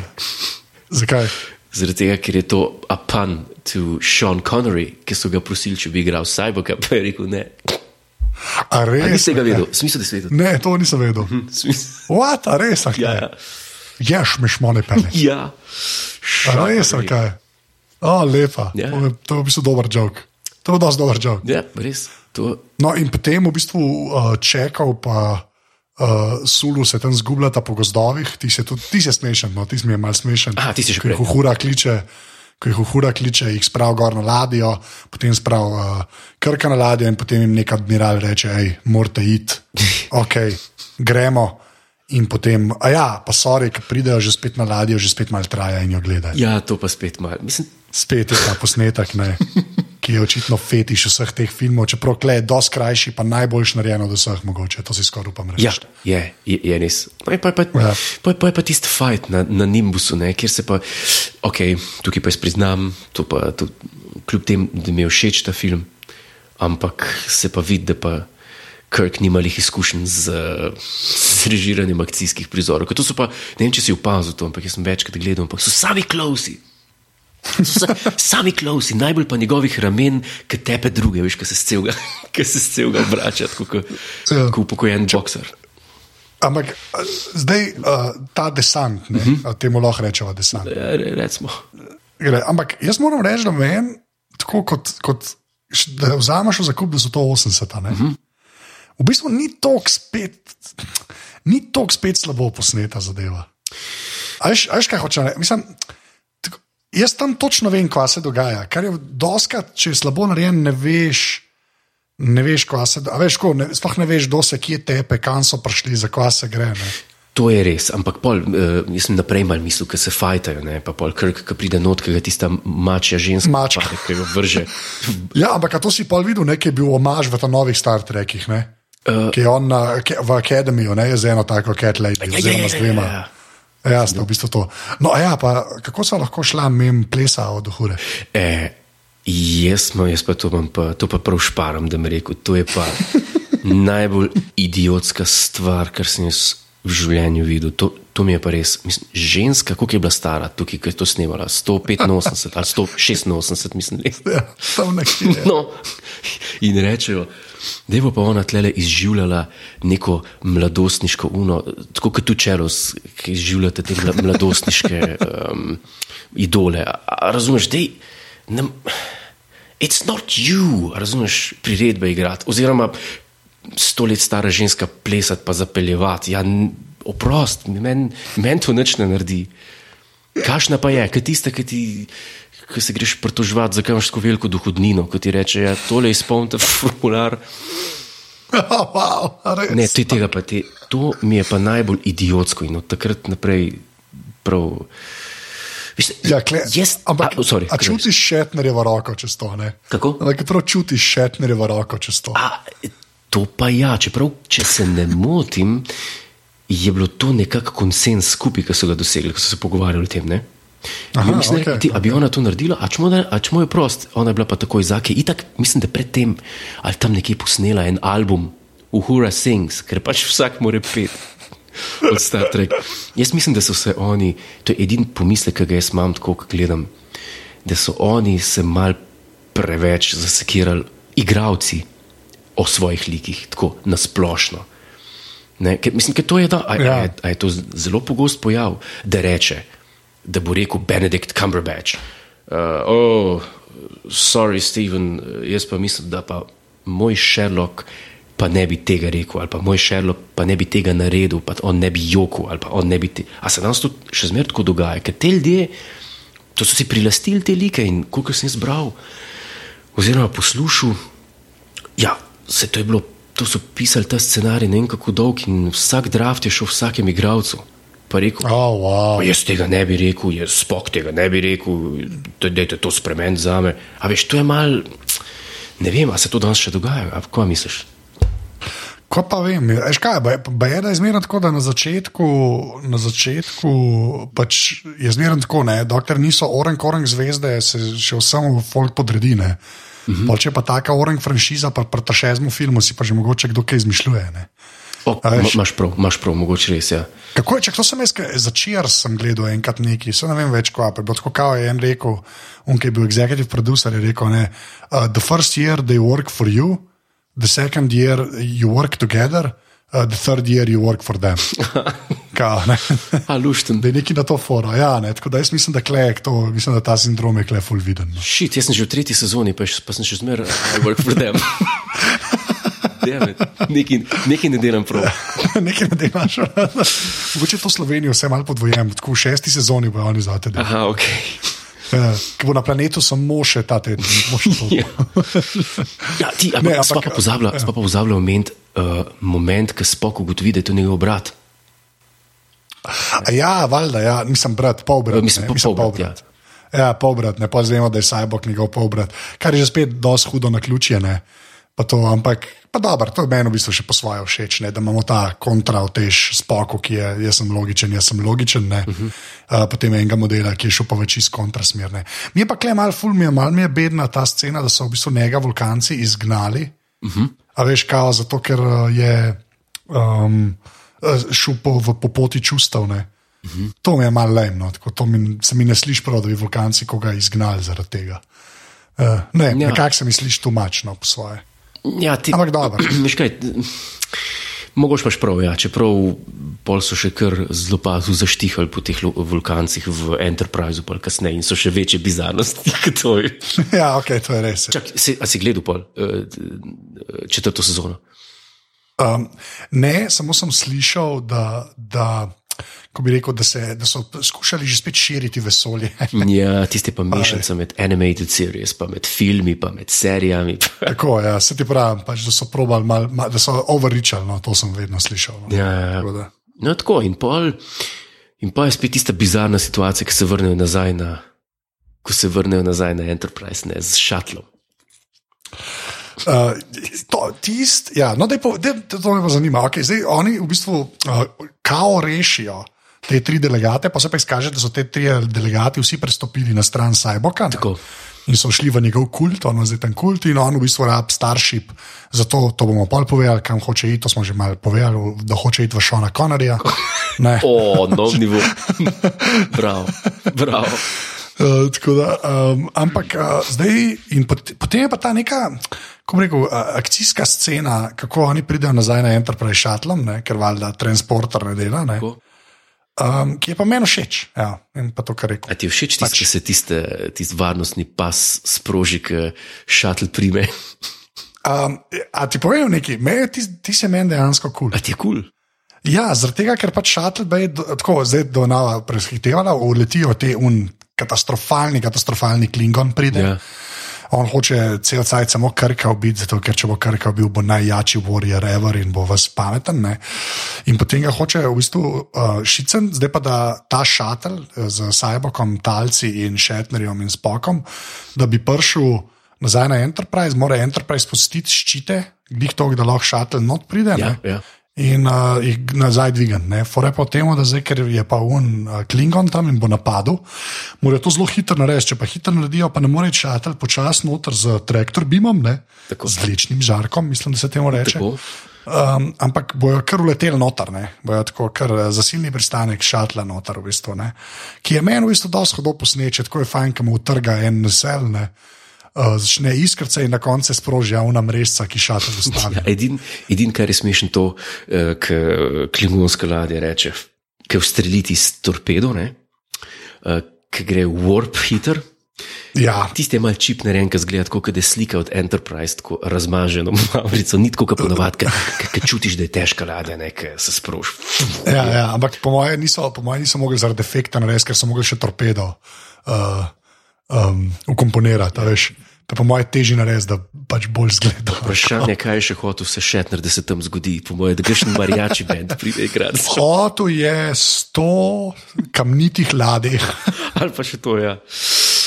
Zakaj? Zaradi tega, ker je to a pun to Sean Connery, ki so ga prosili, če bi igral Sajboka, pa je rekel ne. A A res? nisi ga vedel, smisel, si vedel. Ne, to nisem vedel. Smisel. What, a res? a kaj? Ja. Ješ mi šmone pele. ja. A res, a kaj? O, lepa. Ja. To, je, to je v bistvu dober jok. To je dosti dober jok. ja, res. To, No, in potem v bistvu uh, čekal pa. Uh, Sulu se tam zgubljata po gozdovih, ti si tudi, ti si smešen, no, ti si mi je mal smešen. Aha, ti si jih prej. uhura kliče, ko jih uhura kliče, jih spravi gor na ladjo, potem spravi uh, krka na ladjo in potem jim nek admiral reče, hej, morate iti, ok, gremo. In potem, a ja, pa sorry, ki pridejo že spet na ladjo, že spet malo traja in jo gledajo. ja, to pa spet malo. Mislim, Spet je ta posnetek, ne, ki je očitno fetiš vseh teh filmov, čeprav kle je dosti krajši, pa najboljš narejen od vseh mogoče, to si skoraj upam reči. ja, je, je, je res. Pa je pa, pa, Ja. pa, pa, pa tisti fajt na, na Nimbusu, ne, kjer se pa, ok, tukaj pa jaz priznam, to pa, to, kljub temu, da mi je všeč ta film, ampak se pa vidi, da pa. Kirk nima lih izkušenj z, z režiranjem akcijskih prizorov. Ker To so pa, ne vem, če si opazil to, ampak jaz sem večkrat gledal, ampak so sami klausi. Sami klausi, najbolj pa njegovih ramen, ki tepe druge, veš, ki se celega, ki se celega obrača, kot Ja. upokojen bokser. Ampak zdaj uh, ta desant, ne, uh -huh. temu lahko rečemo desant. Ja, re- recimo. Gre, ampak jaz moram reči, da meni, tako kot, kot da vzameš v zakup, da so to 80. Uh -huh. V bistvu ni tok spet, ni tok spet slabo posneta zadeva. A Veš, a veš kaj hoče reči? Mislim, tako, jaz tam točno vem, kaj se dogaja. Kar je doskrat, če je slabo narejen, ne veš. Ne veš, kaj se dogaja. Veš, ne, sploh ne veš, kdo se kje tepe, kam so prišli, za kaj se gre. Ne. To je res, ampak pol, uh, jaz sem naprej mal mislil, ker se fajtajo, ne, pa pol krk, ki pride not, ki ga tista mačja ženska, Mačka. pade, ki ga vrže. Ja, ampak to si pol videl, nekaj je bil omaž v ta novih Star Trekih, ne? Uh, ki je on na, ke, v Akademiju, ne, je z eno tako cat lady, Ja, ja, oziroma ja, z ja, dvema. ja. Ja, sta v bistvu to. No, a ja, pa kako so lahko šla mem plesa od hure? E, jaz, smo, jaz pa to, imam pa to pa prav šparam, da mi rekel, to je pa najbolj idiotska stvar, kar sem jaz v življenju videl. To, to mi je pa res. Mislim, ženska, koliko je bila stara tukaj, ki je to snemala? 185 ali 186, mislim. le. Ja, tam nekje. No, in rečejo, da bo pa ona tlele izživljala neko mladostniško uno, tako kot tu čelos, ki izživljate te mla- mladostniške um, idole. A, a, razumeš, da je. It's not you, razumeš, priredbe igrati. Oziroma, sto let stara ženska plesati pa zapeljevati. Ja, oprost, meni men to nič ne naredi. Kašna pa je, kaj tiste, ki ti. Ko se greš pritoževati, zakaj imaš tako veliko dohodnino, ko ti reče, ja, tole izpolnite formular. wow, a res? Ne, ti tega pa ti. To mi je pa najbolj idiotsko in od takrat naprej prav. Veš, Ja, kle, jaz, ampak, a, sorry, a čutiš šetnerjevo roko čez to? Ne? Kako? Ampak prav čutiš šetnerjevo roko čez to. A, to pa ja, čeprav, če se ne motim, je bilo to nekako konsens skupaj, ki so ga dosegli, ko so se pogovarjali o tem. Ne? Aha, Aha, mislim, okay, ti, a bi ona to naredila, a čemo, da- a čemo je prost, ona je bila pa takoj zake. Itak, mislim, da predtem ali tam nekje posnela en album, Uhura Sings, ker pač vsak mora pet. Od Star Trek. Jaz mislim, da so se oni, to je edini pomislek, ki ga jaz imam, tako ko gledam, da so oni se mal preveč zasekirali, igravci, o svojih likih, tako nasplošno. Ne, ker, mislim, ker to je, da, a, Ja. a, a je to zelo pogost pojav, da reče, da bo rekel Benedikt Cumberbatch. Uh, oh, sorry, Steven, jaz pa mislim, da pa moj Sherlock pa ne bi tega rekel, ali pa moj Sherlock pa ne bi tega naredil, pa on ne bi jokal, ali pa on ne bi. Te... A se danes to še zmeraj tako dogaja, ker te ljudje, to so si prilastili te like in koliko sem jaz bral, oziroma poslušal, ja, se to je bilo. To so pisali ta scenarij, ne vem kako dolg, in vsak draft je šel vsakemu igralcu. Pa rekel, Oh, wow. Pa jaz tega ne bi rekel, jaz spok tega ne bi rekel, da je to spremen za me. A veš, to je mal, ne vem, a se to danes še dogaja, a kaj misliš? Ko pa vem, veš kaj, ba je- ba je da je zmerno tako, da na začetku, na začetku pač je zmerno tako, ne, dokler niso orang orang zvezde, se še vsem folk podredi. Ne. Mm -hmm. Če pa taka orang franšiza, pa pri tašezmu filmu si pa že mogoče kdo kaj izmišljuje. Ne. O, Imaš prav, imaš prav, mogoče res. Ja. Kako je, če to sem jaz, začer sem gledal enkrat neki, se ne vem več, kaj je bilo tako, kao je en rekel, on, ki je bil executive producer, je rekel, ne, uh, the first year they work for you, the second year you work together, uh, the third year you work for them. Kao, ne. A lušten. Da je neki na to fora. Ja, ne, tako da jaz mislim, da, klej, to, mislim, da ta sindrom je klej full viden. No. Šit, jaz sem že v tretji sezoni, pa, še- pa sem še zmeraj I work for them. Nekaj, nekaj ne delam prav. Nekaj ne delaš. Mogoče to Slovenijo vse malo podvojem, tako v šesti sezoni bojo oni zate. delali. Aha, ok. Ja, Ki bo na planetu samo še ta teden. samo še to. Ja, ja ti, Ne, ampak, ampak- spa pa pozablja, ja. spa pa pozablja moment, uh, moment, ki spok ugotovi, da je to njegov brat. A Ja, valjda, ja, nisem brat, pol brat. Mislim, ne, mislim, polbrat, polbrat. Ja, pol brat, ne pa znemo, da je Cyborg njegov pol brat, kar je že spet dosti hudo na ključje. Ne. Pa to, ampak, pa dobro, to je meni v bistvu še po svoje všeč, ne, da imamo ta kontra v tež spoku, ki je, jaz sem logičen, jaz sem logičen, ne, uh -huh. uh, potem enega modela, ki je šel pa več iz kontrasmerne. Mi je pa klej mal ful, mi je mal mi je bedna ta scena, da so v bistvu njega vulkanci izgnali. Uh -huh. A veš, kao, zato ker uh, je um, uh, šel po, v, po poti čustev. Ne. To mi je malo lajno, tako to mi, se mi ne sliši prav, da bi vulkanci koga izgnali zaradi tega. Uh, ne, ja. Nekako se mi sliši tumačno po svoje. Ja, ti, Ampak dobro. Veš kaj, Mogoče paš prav, ja. čeprav pol so še kar zelo pa tu zaštihali po teh vulkancih v Enterpriseu, pa kasneje in so še večje bizarnosti kot to. Ja, ok, to je res. Čak, si, a si gledal pol uh, četrto sezono? Um, ne, samo sem slišal, da, da, ko bi rekel, da, se, da so skušali že spet širiti vesolje. Ja, tiste pa mešanica med animated series, pa med filmi, pa med serijami. Tako, ja, se ti pravi, pač, da so probali, mal, mal, da so overričali, no, to sem vedno slišal. No. Ja, ja, Tako da- No, tako in pol. In pa je spet tista bizarna situacija, ki se vrnejo nazaj na. Ko se vrnejo nazaj na Enterprise, ne z šatlom. Uh, to, tist, ja, no, dej, po, dej, to me pa zanima. Okay, zdaj, oni v bistvu uh, kao rešijo te tri delegate, pa se pa izkaže, da so te tri delegati vsi prestopili na stran Cyborga. Tako. In so šli v njegov kult, on je zdaj ten kult in on v bistvu rab Starship. Zato to bomo pol povedali, kam hoče iti. To smo že malo povedali, da hoče iti v Šona Connerja. Ne. O, nov nivo. Bravo, bravo. Uh, tako da, um, ampak uh, zdaj, in pot, potem je pa ta neka, kako rekel, uh, akcijska scena, kako oni pridejo nazaj na Enterprise šatlom, ker valjda transporter ne dela, ne, Tako. um, ki je pa meni všeč. Ja, to. A ti je všeč tisti, Pač- ki se tiste, tisti varnostni pas sproži, ki šatl prime? Um, a ti povem nekaj, me, ti, ti se meni dejansko kul. A ti je kul? Cool? Ja, zaradi tega, ker pač šatl je tako, zdaj do nava prehitevala, uletijo te un katastrofalni, katastrofalni klingon pride. Ja. On hoče cel cajt samo krka ubiti, zato ker če bo krka bil, bo najjači warrior ever in bo vas pameten. Ne? In potem ga hoče v bistvu uh, šicen, zdaj pa da ta šatel z Cyborgom, Talci in Shatnerjem in Spokom, da bi prišel nazaj na Enterprise, mora Enterprise spustiti ščite, glih to, da lahko šatel not pride. Ja, ne. ja. In uh, jih nazaj dvigati. Fore pa v tem, da zdaj, ker je pa un uh, Klingon tam in bo napadel, morajo to zelo hitro narediti. Če pa hitro naredijo, pa ne more čatati počasno noter z traktor bimom, z vlečnim žarkom, mislim, da se temu reče. Tako. Um, ampak bojo kar uleteli noter, ne. bojo tako kar eh, zasilni pristanek šatla noter, v bistvu, ne. ki je meni v bistvu dosti hodov posneče, tako je fajn, ki mu utrga en vesel. Ne. Uh, začne iskrca in na koncu sproži javna mreža, ki šatel ustavi. Ja, edin, edin, kar je smešen, to, uh, kar klingonska ladja reče, ki ustreliti s torpedo, uh, ki gre v warp hitter. Ja, Tisti je mal čip narejen, ki zgleda kot da je slika od Enterprise, tako razmaženo mavrico, ni tako kot ponovadi, ki čutiš, da je težka ladja, ne, ki se sproži. Ja, ja, ampak po mojem niso, po moje niso mogli zaradi defekta narediti, ker so mogli še torpedo uh, um, ukomponirati. veš. Pa po mojem teži narediti, da pač bolj zgleda. Vprašanje, kaj je še hotel vse šetner, da se tam zgodi, po mojem, da greš na mariači bend, pride igrati. Hotel je sto kamnitih ladij. Ali pa še to, ja.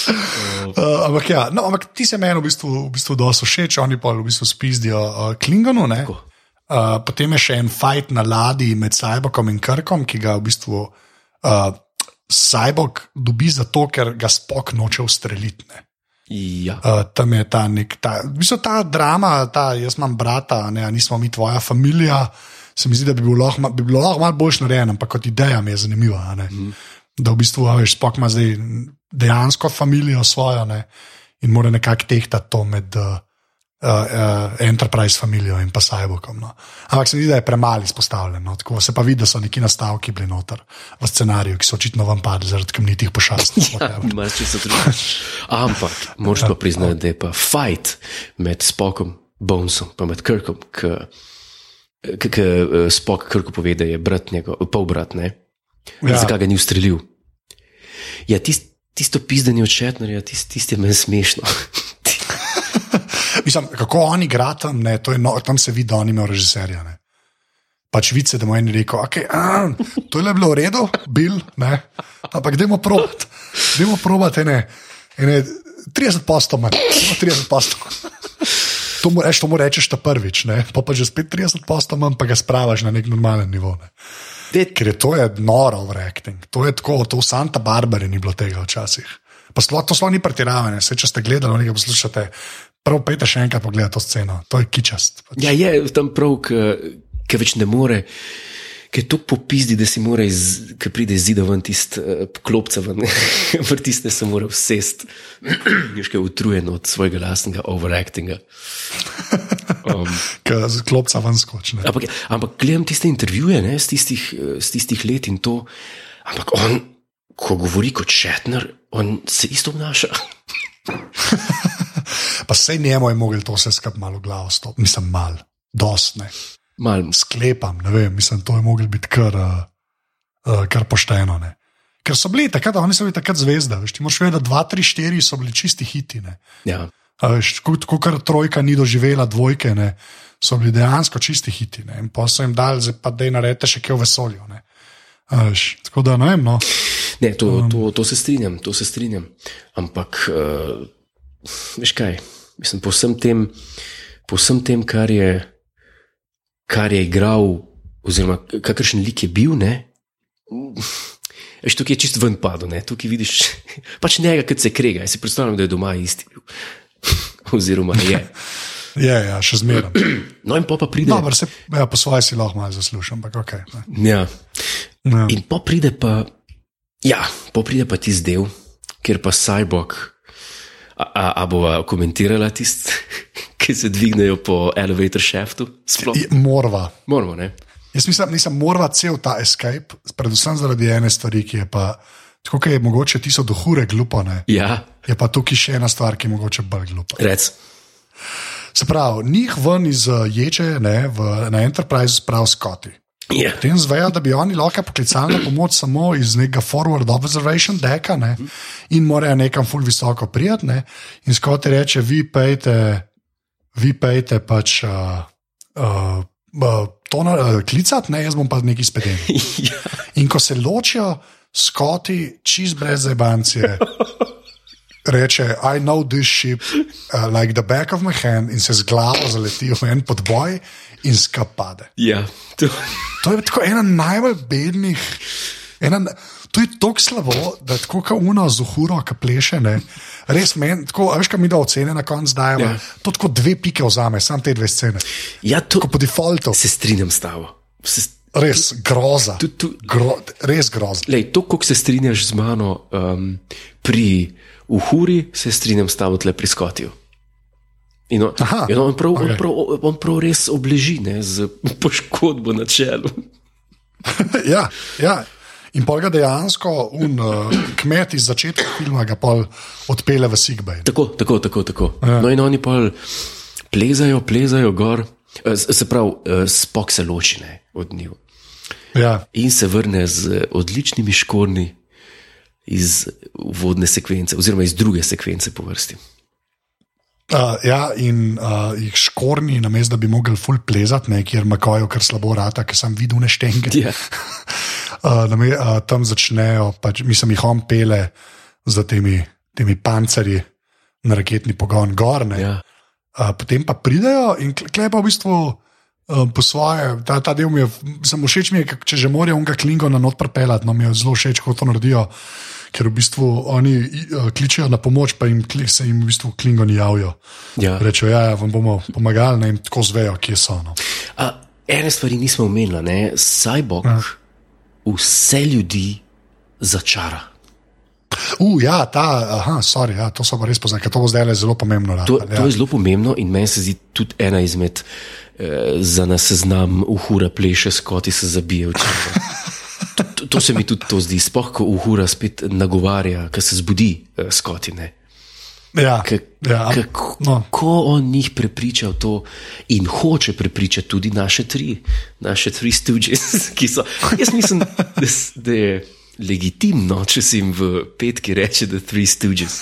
Uh, ampak, ja, no, ampak ti se meni v bistvu, v bistvu dosto všeč, oni pa v bistvu spizdijo uh, Klingonu. Uh, potem je še en fight na ladji med Cyborgom in Krkom, ki ga v bistvu uh, Cyborg dobi zato, ker ga spok noče ustreliti. ne. Ja, Uh, tam je ta nek, ta, v bistvu ta drama, ta, jaz imam brata, ne, nismo mi tvoja družina. Se mi zdi, da bi bilo lahko, bi bilo lahko malo bolj narejeno, ampak kot ideja mi je zanimiva. ne. Da v bistvu, veš, spok ima zdaj dejansko družino svojo ne, in mora nekako tehtati to med uh, uh, Enterprise družino in pa Cyborgom. No. Ampak se mi zdi, da je premalo izpostavljeno. Tako se pa vidi, da so neki nastavki bili noter v scenariju, ki so očitno vam padli zaradi kamnitih pošasti. ja. Ampak, moraš pa priznati, da je pa fight med Spokom, Bonesom, pa med Krkom, ki Spok Krku pove, da je brat njegov, polbrat, ne? Ja. Ja. Zakaj ga ni ustrelil? Ja, tist, tisto pizdanje od Šetnerja, tist, tist je meni smešno. Mislim, kako oni igrajo tam, ne, je no, tam se vidi, da oni imajo režiserja. Ne. Pač vice, da mu je en rekel, okay, a, to je le bilo v redu, bil, ne. ampak dajmo provat, dajmo provat ene, ene 30 postov, manj, Dajmo 30 postov. To mu, reš, to mu rečeš ta prvič, ne? pa pa že spet 30 postov, manj, pa ga spravaš na nek normalen nivo. Ne? Ker je to je noro overacting, to je tako, to v Santa Barbari ni bilo tega včasih. Pa sploh, to sploh ni pretiravanje, se če ste gledali, nekaj poslušate, prav pejte še enkrat pogled to sceno, to je kičast. Pač. ja, je tam prav, ki več ne more. Ker je to popizdi, da si mora, ki pride iz zida ven, tist uh, klopca ven, vrtiste se mora vsest. Još kaj je utrujen od svojega lastnega overactinga. Um, z klopca ven skočne. ampak, ampak gledam tiste intervjuje ne, z, tistih, eh, z tistih let in to. Ampak on, ko govori kot Šetner, on se isto obnaša. Pa vse njemu je mogel to vse skupaj malo glavo stopiti, mislim, mal, dost ne. Mal, Sklepam, ne vem, mislim, to je mogel biti kar, uh, kar pošteno. Ne. Ker so bili takrat, oni so bili takrat zvezde, veš, ti moraš vedeti, da 2, 3, 4 so bili čisti hiti. Ne. ja. Tako kar trojka ni doživela, dvojke, ne, so bili dejansko čisti hiti. Ne, in pa so jim dali, zdaj pa da je naredite še kaj v vesolju. Veš, tako da ne vem. No. Ne, to, to, to se strinjam, to se strinjam. Ampak, uh, veš kaj, mislim, po vsem tem, po vsem tem kar, je, kar je igral, oziroma kakršen lik je bil, ne. Veš, tukaj je čist ven padel, ne? tukaj vidiš pač njega, ki se krega. Jaz si predstavljam, da je doma isti bil. oziroma je. Je, ja, še zmeraj. No, in pa, pa pride. Dobro, se ja, po svoje si lahko malo zaslužim, ampak ok. Ne. Ja. Ja. In pa pride pa, ja, pa pride pa tisti del, kjer pa Cyborg, a, a, bova komentirala tisti, ki se dvignejo po elevator shaftu. Sploh. Morva. Moramo, ne? Jaz mislim, nisem morala cel ta escape, predvsem zaradi ene stvari, ki je pa, tako kot je mogoče tisto do hure glupo, ne, Ja, je pa tukaj še ena stvar, ki je mogoče bolj glupa. rec. Se pravi, njih ven iz uh, ječe ne, v, na Enterprise sprav skoti. Ja. Potem zvejo, da bi oni lahko poklicali na pomoč samo iz nekega forward observation deka ne, in morajo nekam ful visoko prijeti. Ne, in skoti reče, vi pejte, vi pejte pač uh, uh, uh, to na, uh, klicati, ne, jaz bom pa nekaj spedel. ja. In ko se ločijo, skoti čist brez zebancije. Reče, I know this ship uh, like the back of my hand, in se z glavo zaleti v en podboj in skapade. ja. To, To je tako ena najbolj bednih. Ena, to je tako slabo, da je tako kot uno z uhuro, ki pleše. Ne. Res meni, tako, veš, kaj mi da ocene na koncu dajo. Ja. Ja. To tako dve pike vzame, samo te dve scene. ja, to po defaultu, se strinjam s tabo. Se, res groza. tu, tu, Gro, res groza. lej, to, koliko se strinjaš z mano um, pri uhuri, se strinjam s tabo tle pri skotju. In on, Aha, in on, prav, okay. on, prav, on prav res obleži ne, z poškodbo na čelu. ja, ja. In pa ga dejansko un, uh, kmet iz začetka filma odpele v Sigbej. Tako, tako, tako. tako. Ja. No, in oni pa plezajo, plezajo gor, Eh, se pravi, eh, spok se loči ne, od njih. Ja. In se vrne z odličnimi škorni iz vodne sekvence, oziroma iz druge sekvence po vrsti. Uh, ja, in uh, jih škorni, namesto da bi mogli ful plezati, ne, kjer makajo, kar slabo rata, ker sem videl neštenge. Ja. uh, name, uh, tam začnejo, pač, mislim, jih on pele za temi, temi pancerji na raketni pogon gor. ne. Ja. Uh, potem pa pridejo in klepa v bistvu. Uh, po svoje, ta, ta del mi je, samo všeč mi je, če že morajo unga klingona not prepeljati, no mi je zelo všeč, kako to naredijo, ker v bistvu oni uh, kličejo na pomoč, pa jim, se jim v bistvu klingoni javijo. Ja. Rečejo, ja, ja, vam bomo pomagali, ne jim tako zvejo, kje so. No. A, ene stvari nismo omenili? Cyborg ja. vse ljudi začara. Uh, ja, ta, aha, sorry, ja, to so pa res poznali, ker to bo zdaj zelo pomembno. To, ratalo, ja. to je zelo pomembno in meni se zdi tudi ena izmed eh, za nas seznam uhura pleše, skoti se zabije v čelo. To, se mi tudi to zdi, spoh, ko uhura spet nagovarja, ko se zbudi eh, skotine. ja, ja, Kako no. no. on njih prepriča v to in hoče prepričati tudi naše tri, naše tri stooges, ki so. Jaz mislim, da, da je legitimno, če si jim v petki reče, da tri stooges.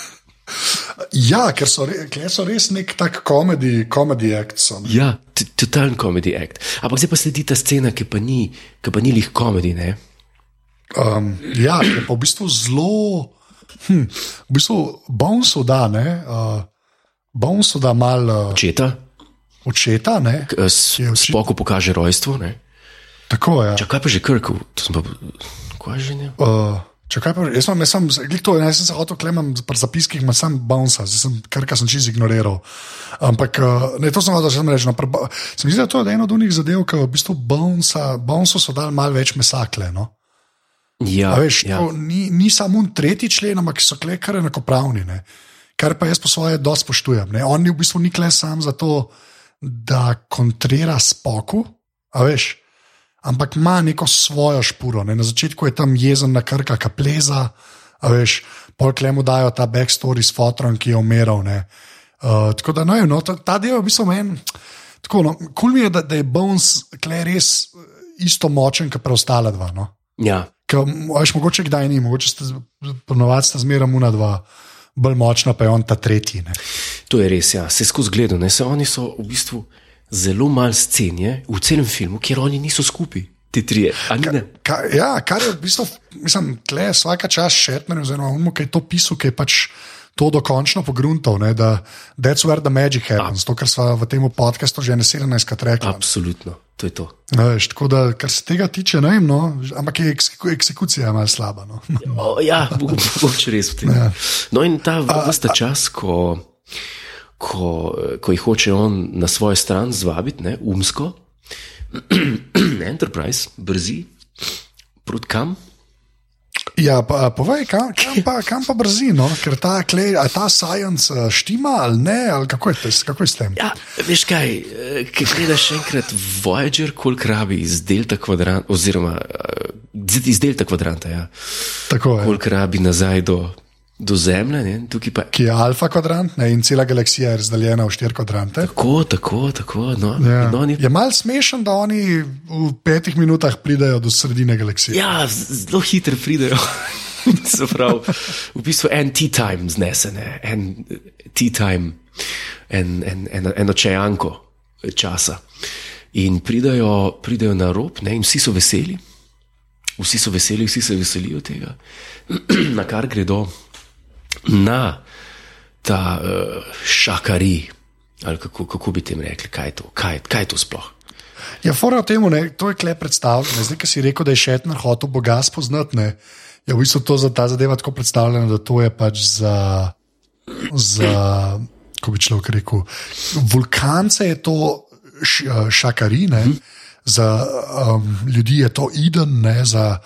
ja, ker so, kle so res nek tak komedi, komedi akt. So, ne. Ja, t- totalen comedy act. Ampak zdaj pa sledi ta scena, ki pa ni, ki pa ni lih komedi, ne? Um, ja, je pa v bistvu zelo, hm, v bistvu bonsu da, ne. Uh, bonsu da mal uh, Očeta, očeta, ne. k- s- Je oči- spoko pokaže rojstvo, ne? Tako je. Čakaj, kaj pa že Krkov, to sem pa, kaj že ne? Uh, Čakaj, pa, jaz, sem, jaz, sem, glih to, jaz sem se hotel klemam pri zapiskih, imam sam bounce, zdaj sem kar kar sem čisto ignoriral. Ampak uh, ne, to sem hotel že reči. No, pri bo- se mi zdi, da to je ena od unih zadev, ki v bistvu bounce so dali malo več mesakle. No? Ja, veš, ja. ja. ni, ni samo un tretji člen, ampak so kle kar enakopravni. Ne? Kar pa jaz po svoje dosti spoštujem. Ne? On ni v bistvu nikle sam zato, da kontrira spoku, a veš, ampak ima neko svojo špuro. Ne? Na začetku je tam jezen na krka, kapleza, a veš, pol klemu dajo ta backstory s fotrom, ki je umiral. Uh, tako da, no, no, ta, ta del je v bistvu meni. Tako, no, kul mi je, da, da je Bones res isto močen, kot preostala dva. No? Ja, Veš, mogoče kdaj ni, mogoče ste ponovadi sta zmeraj muna dva, bolj močna pa je on ta tretji. Ne? to je res, ja. se skozi ne, Se oni so v bistvu zelo malo scen v celem filmu, kjer oni niso skupaj, ti trije. A ni, ne? Ka, ja, kar je v bistvu, mislim, tle je vsaka čas šetner, oziroma on, ki je to pisal, ki je pač to dokončno pogruntal, ne, da that's where the magic happens, to, kar smo v tem podkastu že ne 17krat rekli. Absolutno, to je to. Veš, tako da, kar se tega tiče, ne vem, no, ampak je ekseku, eksekucija malo slaba. No. O, ja, mogo- mogoče res v tem. Ja. No, in ta vrsta čas, ko, ko, ko jih hoče on na svojo stran zvabiti, ne, umsko, Enterprise, brzi, proti kam? Ja, pa, povej, kam, kam, pa, kam pa brzi, no? ker ta, klej, ta science štima ali ne, ali kako je, kako je s tem? Ja, veš kaj, eh, ki gledaš enkrat Voyager, koliko rabi iz delta kvadranta, oziroma eh, iz delta kvadranta, ja, koliko rabi nazaj do, do Zemlje, ne, pa. Ki je alfa kvadrant ne, in cela galaksija je razdeljena v štiri kvadrante. Tako, tako, tako. No, Ja. no, ni, Je mal smešen, da oni v petih minutah pridejo do sredine galaksije. ja, zelo hitro pridejo. Se pravi, v bistvu en tea time znese, ne, en tea time, en, en, en, eno čajanko časa. In pridejo, pridejo na rob, ne, in vsi so veseli, vsi so veseli, vsi se veselijo tega, na kar gredo na ta uh, šakari. Ali kako, kako bi tem rekli, kaj je to, kaj, kaj je to sploh? Ja, fora o tem, to je klep predstavljeno. Zdaj, ki si rekel, da je Šetner hotel Boga spoznati, je v bistvu to za ta zadeva tako predstavljeno, da to je pač za, za kako bi človek rekel, vulkance je to š, eh, šakarine, hmm. za um, ljudi je to Eden, ne, za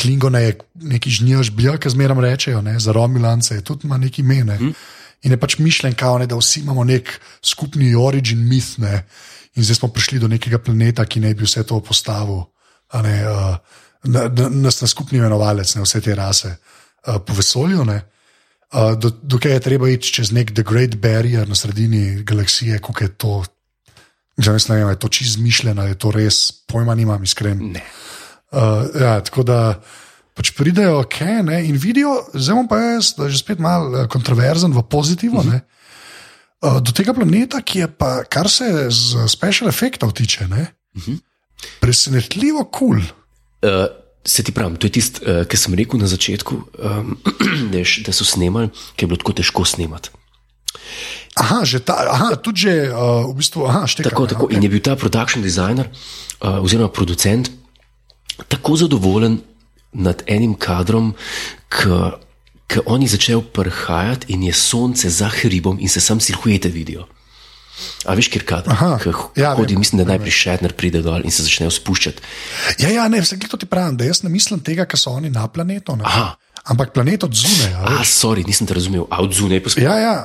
Klingone je neki žnjaš bil, ki zmeraj rečejo, ne, za Romilance je tudi ima neki mene. Hmm. In je pač mišljen, kao, ne, da vsi imamo nek skupni origin myth, ne, in zdaj smo prišli do nekega planeta, ki naj bi vse to postavil, ne, uh, na, na, nas na skupni imenovalec, ne vse te rase uh, po vesolju. Ne. Uh, do, dokaj je treba iti čez nek The Great Barrier na sredini galaksije, kako je to. Že ne vem, je to čisto izmišljeno, je to res, pojma nimam, iskren. Ne. Uh, ja, tako da pač pridejo, okay, ne, in vidijo, zdaj pa jaz, da je že spet malo eh, kontroverzen v pozitivno. Uh -huh. uh, do tega planeta, ki je pa, kar se z special efektov tiče, ne, uh -huh. presenetljivo kul. Cool. Uh, se ti pravim, to je tisto, uh, kar sem rekel na začetku, um, da, so snemali, ker je bilo tako težko snemati. Aha, že ta, aha, tudi že uh, v bistvu, aha, štekam, Tako, ja, tako. okej. In je bil ta production designer uh, oziroma producent tako zadovoljen nad enim kadrom, ki oni začnejo prhajati in je sonce za hribom in se sam silhuete vidijo. A veš, kjer kader? Ja, hodi, vem, mislim, da najprej Šetner pride dol in se začnejo spuščati. Ja, ja, ne, vse to ti pravim, da jaz ne mislim tega, kar so oni na planetu. Ne, Aha. ampak planet od zunaj. a sorry, nisem te razumel, a od zunaj spet. Ja, ja.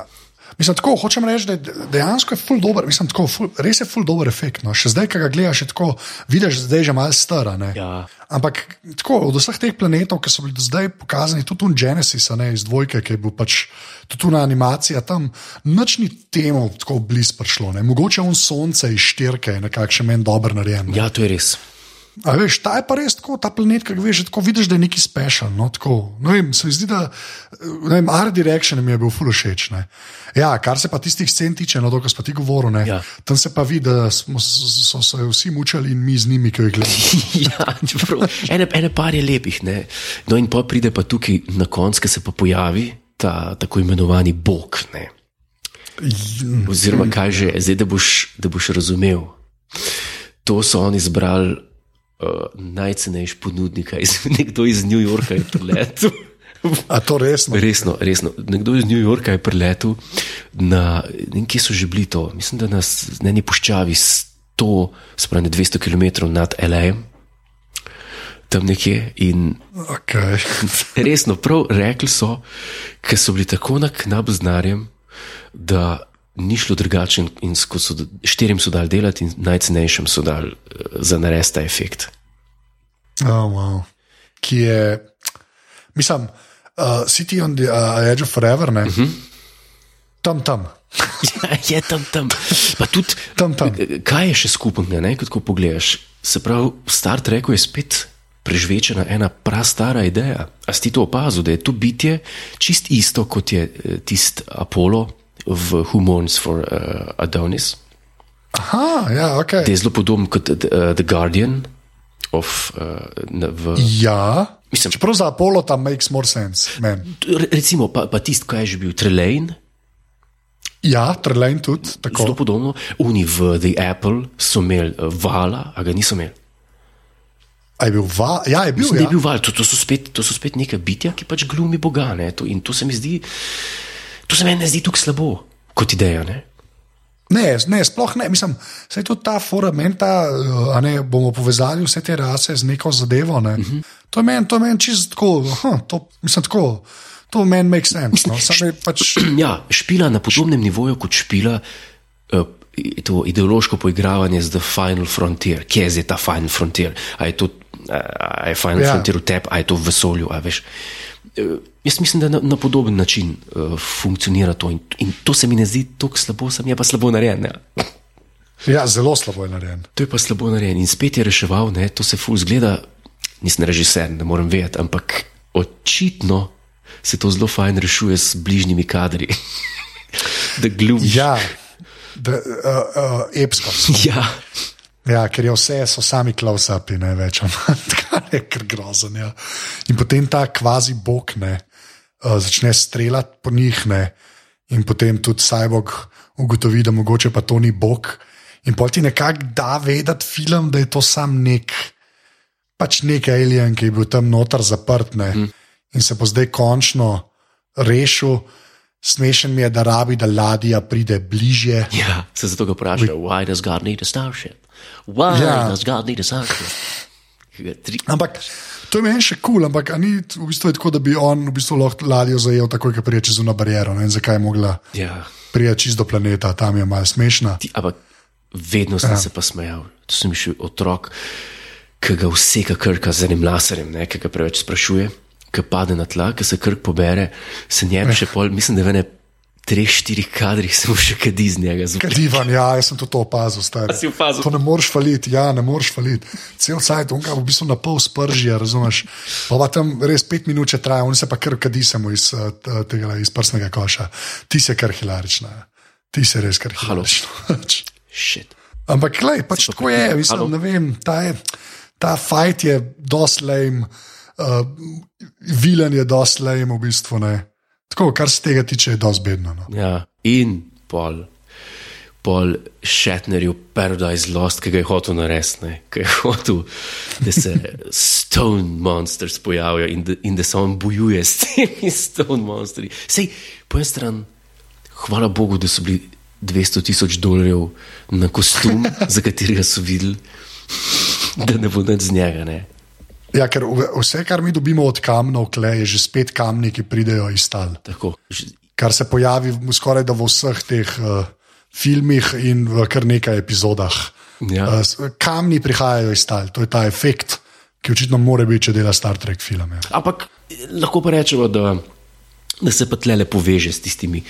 Mislim, tako hočem reči, da dejansko je ful dober, mislim, tako, ful, res je ful dober efekt. No. Še zdaj, ki ga gledaš, tako, vidiš, da je že malo stara. ne. Ja. Ampak tako, od vseh teh planetov, ki so bili do zdaj pokazani, tudi tu Genesis, ne iz dvojke, ki je bil pač tudi tu na animacija, tam nič ni temu tako blizu prišlo. Ne. Mogoče on sonce iz štirke je nekakšen meni dober narejen. ne. ja, to je res. A veš, ta je pa res tako, ta planet, ki veš, tako vidiš, da je neki special. No, tako, no, vem, se mi zdi, da vem, Art Direction mi je bil full všeč. ne. Ja, kar se pa tistih scen tiče, no, to, kar smo ti govorili, ne, Ja. tam se pa vidi, da smo, so se vsi mučali in mi z njimi, ki jih gledamo. ja, čeprav, ene, ene par je lepih. Ne? No, in pa pride pa tukaj na koncu, ki se pa pojavi ta tako imenovani Bog. Ne? Oziroma, kaj že, zdaj, da boš, da boš razumel. To so oni izbrali uh, najcenejši ponudnika, iz, nekdo iz New Yorka je priletel. A to resno? Resno, resno. Nekdo iz New Yorka je priletel na, ne vem, kje so že bili to, mislim, da nas na neki puščavi 100, spravi 200 km nad LA, tam nekje. In Okay. resno, prav rekli so, ker so bili tako na knap z narjem, da ni šlo drugače, in, ko so štirim so dali delati, in najcenejšim so dali uh, za narediti ta efekt. Oh, wow. Ki je, mislim, uh, City on the uh, Edge of Forever, ne? Uh -huh. tam, tam. Ja, je tam tam. Pa tudi, Tam, tam. kaj je še skupnega, ne, kot ko pogledaš? Se pravi, v Star Treku je spet prežvečena ena prastara ideja. A si ti to opazil, da je to bitje čist isto kot je eh, tisti Apollo v Who Mourns for uh, Adonis? Aha, ja, ok. Da je zelo podoben kot uh, The Guardian of, uh, v, Ja, Mislim- čeprav za Apollo tam makes more sense. Man. Re- Recimo, pa, pa tisti, kaj je že bil Trelane, Ja, Trelane tudi, zelo tako. podobno. Oni v The Apple so imeli uh, vala, a ga niso imeli. A je bil va? Ja, je bil. Mislim, Ja. je bil val, to, to, so spet, to so spet neka bitja, ki pač glumi Boga. ne, To, in to se mi zdi, to se meni ne zdi tako slabo kot ideja. Ne? Ne, ne, sploh ne. Mislim, da je tudi ta foramenta, a ne bomo povezali vse te rase z neko zadevo. Ne. Uh -huh. To je meni men čisto tako, aha, to, mislim, tako. To meni make sense. No. Samo je pač, Ja, špila na podobnem nivoju kot špila. Uh, To ideološko poigravanje z The Final Frontier, kje je zdaj ta Final Frontier? A je, to, a je Final Ja. Frontier v tebi, a je to v vesolju? a veš. Eh, Jaz mislim, da na, na podoben način uh, funkcionira to in, in to se mi ne zdi tako slabo, sem je pa slabo narejen. Ja. ja, zelo slabo je narejen. To je pa slabo narejen in spet je reševal, ne? to se ful zgleda, nisem režiser, ne morem vedeti, ampak očitno se to zelo fajn rešuje s bližnjimi kadri. da glumiš. Ja, da, uh, uh, epsko. ja. Ja, ker je vse, so sami close-upi, ne več, tako je kar grozen. Ja. In potem ta kvazi bog ne, uh, začne streljati po njih, ne, in potem tudi Cyborg ugotovi, da mogoče pa to ni bog. In pol ti nekako da vedeti film, da je to sam nek, pač nek alien, ki je bil tam noter zaprt ne, mm. in se bo zdaj končno rešil. Smešen mi je, da rabi, da ladja pride bližje. ja, se zato ga vprašajo, why does God need a starship? Why ja. does God need a starship? Tri... Ampak to je meni še kul, cool, ampak ni v bistvu je tako, da bi on v bistvu lahko ladjo zajel takoj, ko prije čez uno bariero. Ne vem, zakaj je mogla Ja. prije čez do planeta, tam je malo smešna. Ti, ampak vedno sem ja. se pa smejal. To sem še otrok, ki ga vseka krka z enim laserjem, ne, ki ga preveč sprašuje, ki pade na tla, ki se krk pobere, se njem še pol, mislim, da v ene treh, štirih kadrih se mu še kadi z njega zunaj. Divan, ja, jaz sem tudi to opazil. stari. Opazil? To ne moreš faliti, ja, ne moreš faliti. Cel cajt, on ga v bistvu na pol sprži, razumeš. Pa, pa tam res pet minut če traja, on se pa kar kadi samo iz, eh, tega, iz prsnega koša. Ti si kar hilarična. Ti si res kar hilarična. Shit. Ampak, klej, pač tako je, mislim, Halo? ne vem, ta, je, ta fight je lame, uh, vilen je lame v bistvu. Ne. Tako, kar se tega tiče, je dosti bedno. No. Ja. In pol. Pol Shatnerju Paradise Lost, ki ga je hotel narediti, ki je hotel, da se Stone Monsters pojavijo in da, in da se on bojuje s temi Stone Monsters. Sej, po eni strani, hvala Bogu, da so bili 200 tisoč dolarjev na kostum, za katerega so videli, da ne bo nič z njega. Ne. Ja, ker vse, kar mi dobimo od kamnov, kle, je že spet kamni, ki pridejo iz tal. Tako, Kar se pojavi v- skoraj da v vseh teh uh, filmih in v kar nekaj epizodah. Ja. Uh, kamni prihajajo iz tal, to je ta efekt, ki očitno mora biti, če dela Star Trek filme. Ampak eh, lahko pa rečemo, da, da se pa tle poveže s tistimi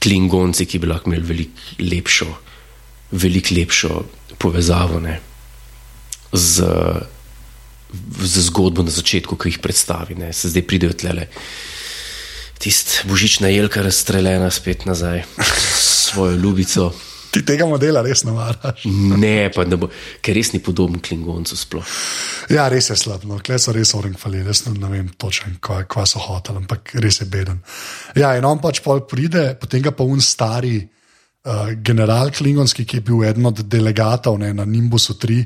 klingonci, ki bi lahko imeli veliko lepšo, velik lepšo povezavo ne, z, z zgodbo na začetku, ki jih predstavi. Ne. Se zdaj pridejo tle. Tist božična jelka razstreljena spet nazaj s svojo ljubico. Ti tega modela res ne maraš. Ne, pa ne bo, ker res ni podoben klingoncu sploh. Ja, res je slab, no. kle so res orang hvali, res ne, ne vem točno, kva, kva so hoteli, ampak res je beden. Ja, in on pač pol pride, potem ga pa un stari uh, general Klingonski, ki je bil eden od delegatov ne, na Nimbusu 3,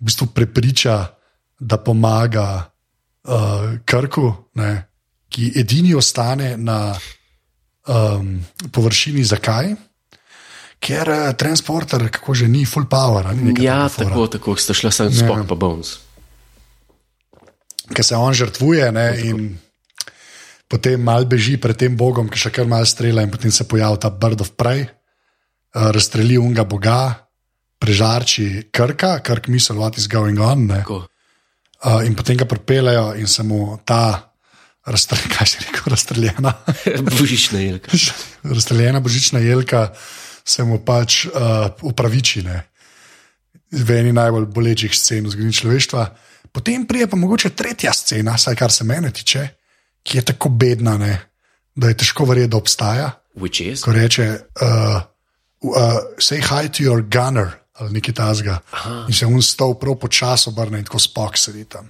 v bistvu prepriča, da pomaga uh, Krku, ne, ki edini ostane na um, površini. Zakaj? Ker uh, transporter, kako že ni, full power. neka Ja, tako, tako sta šla sem spok pa bones. ki se on žrtvuje ne, in potem mal beži pred tem Bogom, ki še kar mal strela, in potem se pojavi ta Bird of Prey, uh, razstreli unga boga, prežarči krka, krk misel, what is going on. Ne? Tako. Uh, in potem ga pripeljejo in se mu ta, razstre, kaj se reče, razstreljena, Božična jelka. razstreljena božična jelka se mu pač uh, upraviči. Ne? V eni najbolj bolečih scen v zgodovini človeštva. Potem prije pa mogoče tretja scena, vsaj kar se mene tiče, ki je tako bedna, ne? da je težko verjeti, da obstaja. Ko reče, uh, uh, say hi to your gunner ali nekaj tasga. In se on stov prav počasi obrne in tako spok sedi tam.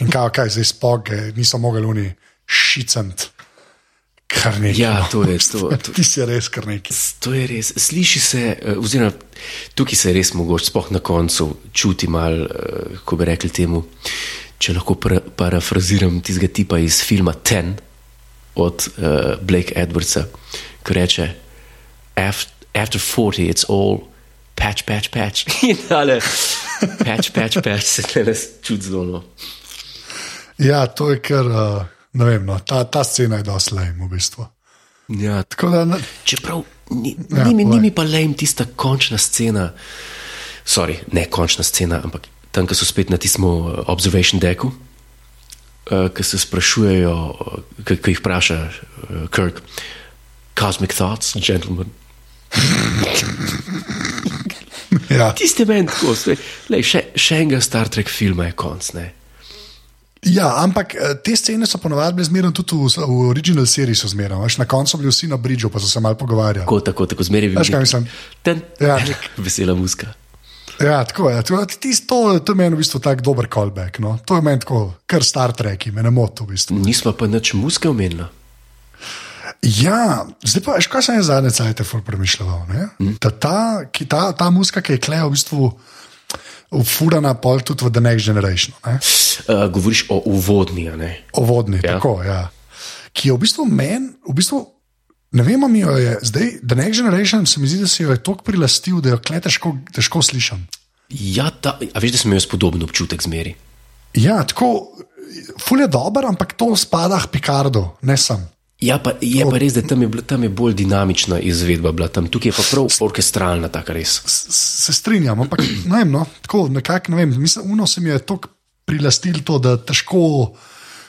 In kaj, kaj zdaj spok, niso mogli oni šicant. Kar nekaj. Ja, to je to. to. Ti si res kar nekaj. To je res. Sliši se, eh, oziroma tukaj se res mogoče, spoh na koncu, čuti malo, eh, ko bi rekli temu. Če lahko pra, parafraziram tistega tipa iz filma Ten od uh, Blake Edwardsa, ki reče: "Af- After 40, it's all patch, patch, patch. In ale, patch, patch, patch, se res čuti zelo. no. Ja, to je kar, uh, ne vem, no, ta, ta scena je dosti lajm v bistvu. Ja, Tako da, ne- Čeprav ni, Ja, ni, mi- ni mi pa lejem tista končna scena, sorry, ne končna scena, ampak tam, ko so spet na tistem uh, observation decku, uh, ki se sprašujejo, uh, ki ki jih vpraša uh, Kirk, cosmic thoughts, gentlemen. ja. Tiste meni tako, lej, še, še enega Star Trek filma je konc. Ne? ja, ampak eh, te scene so ponovadi zmerno tudi v, v original seriji, zmerno. Na koncu so bili vsi na bridžu, pa so se malo pogovarjali. Tako, tako, tako zmeraj Veš, kaj mislim? Ten, Ja. vesela muska. Ja, tako je. To, tis- to, to je meni v bistvu tak dober callback. No? To je meni tako, kar Star Trek, me ne moti v bistvu. Nismo pa nič muske omenili. Ja, zdaj pa, kaj sem jaz zadnje cajt premišljal. Mm. Ta, ta, ki- ta, ta muska, ki je klej v bistvu ufurana pol tudi v The Next Generation. Ne? Uh, govoriš o uvodni, ne? Ovodni, Ja. ja. tako, ja. Ki je v bistvu meni, v bistvu, ne vem, mi jo je zdaj, The Next Generation, se mi zdi, da si jo je toliko prilastil, da jo klej težko, težko slišim. Ja, ta, a veš, da sem imel spodoben občutek zmeri. Ja, tako, ful je dober, ampak to spada k Picardu, ne sem. Ja, pa je pa res, da tam je, tam je bolj dinamična izvedba, bila tam tukaj je pa prav orkestralna, tako res. Se strinjam, ampak ne vem, no, tako nekako, ne vem, mislim, uno se mi je tako prilastil to, da težko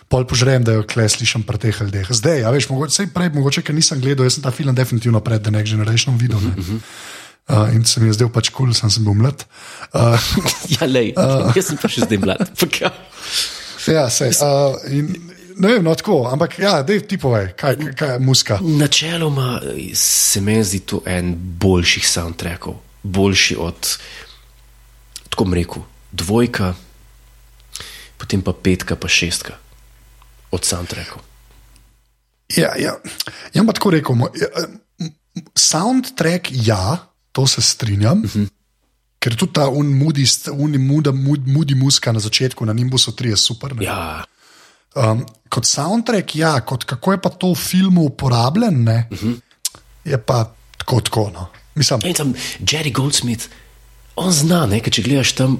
pol požrem, da jo kle slišim pri teh ljudeh. Zdaj, a veš, mogoče, sej prej, mogoče, ker nisem gledal, jaz sem ta film definitivno pred The Next Generation videl. Ne. Uh, in se mi je zdel pač kul, cool, sem, sem bil mlad. Uh, Ja, lej, jaz sem pa še zdaj mlad. Ja. ja, se. Uh, in, ne vem, no tako, ampak ja, dej ti povej, kaj, kaj, kaj je muska. Načeloma eh, se meni zdi to en boljših soundtrackov, boljši od, tako rekel, dvojka, potem pa petka, pa šestka od soundtrackov. Ja, ja. ja pa tako rekel. m- m- Soundtrack, ja, to se strinjam. Uh -huh. Ker tudi ta unmudi, unmudi mud, mudi muska na začetku, na Nimbusu 3 je super. ne. Ja, Um, kot soundtrack, ja, kot kako je pa to v filmu uporabljen, ne, uh -huh. je pa tako, tako. No. Mislim, in tam Jerry Goldsmith. On zna, ne, če gledaš tam,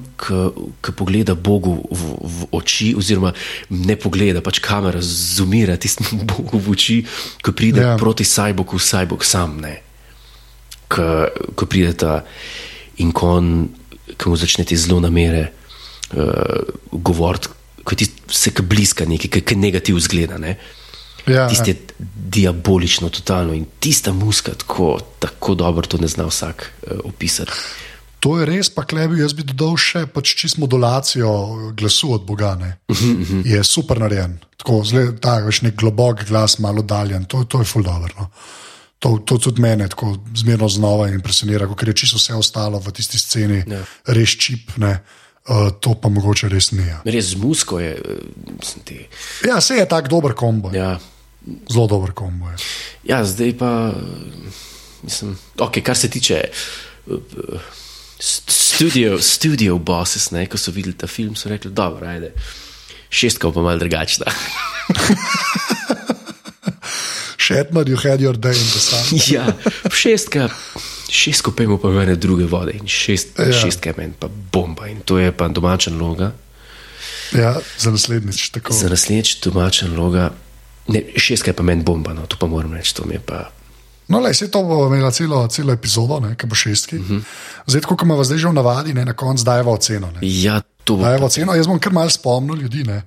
ki pogleda Bogu v, v oči, oziroma ne pogleda, pač kamera zoomira tistemu Bogu v oči, ko pride Ja. yeah. proti Sajboku, Sajbok sam, ne. Ko, ko pride ta in ko, on, ko mu začne ti zelo namere uh, govoriti, ko ti se ka bliska nekaj, ki negativ zgleda. Ne. ja, Tisti je diabolično, totalno in tista muska, tako, tako dobro to ne zna vsak uh, opisati. To je res, pa klebi, jaz bi dodal še pač čisto modulacijo glasu od Boga. Ne. Je super narejen. Tako, zle, ta, veš, nek globok glas, malo daljen, to, to je ful dobro. No. To, to tudi mene tako zmerno znova impresionira, ker je čisto vse ostalo v tisti sceni, Ja. res čip, ne. Uh, to pa mogoče res ne. Ja, Res z musko je, mislim, ti, ja se je tak dober kombo, ja. ja, zelo dober kombo. Je. ja, zdaj pa, eh, mislim, okay, kar se tiče eh, studio, studio bosses, ne, ko so videli ta film, so rekli, dobro, ajde. Šestka pa malo drugačna. Shetland, you had your day in the sun. ja, šestka, šestko pejmo pa mene druge vode in šest, Ja. šestka je meni pa bomba in to je pa domača loga. Ja, za naslednjič tako. Za naslednjič domača loga, ne, šestka je pa meni bomba, no, to pa moram reči, to mi je pa. No, le, vse to bo imela celo, celo epizodo, ki bo šestki. Uh -huh. Zdaj, ko imamo zdaj že v navadi, ne, na koncu dajemo oceno. Ne. Ja, to bo. Dajemo oceno, jaz bom kar mal spomnil ljudi. Ne.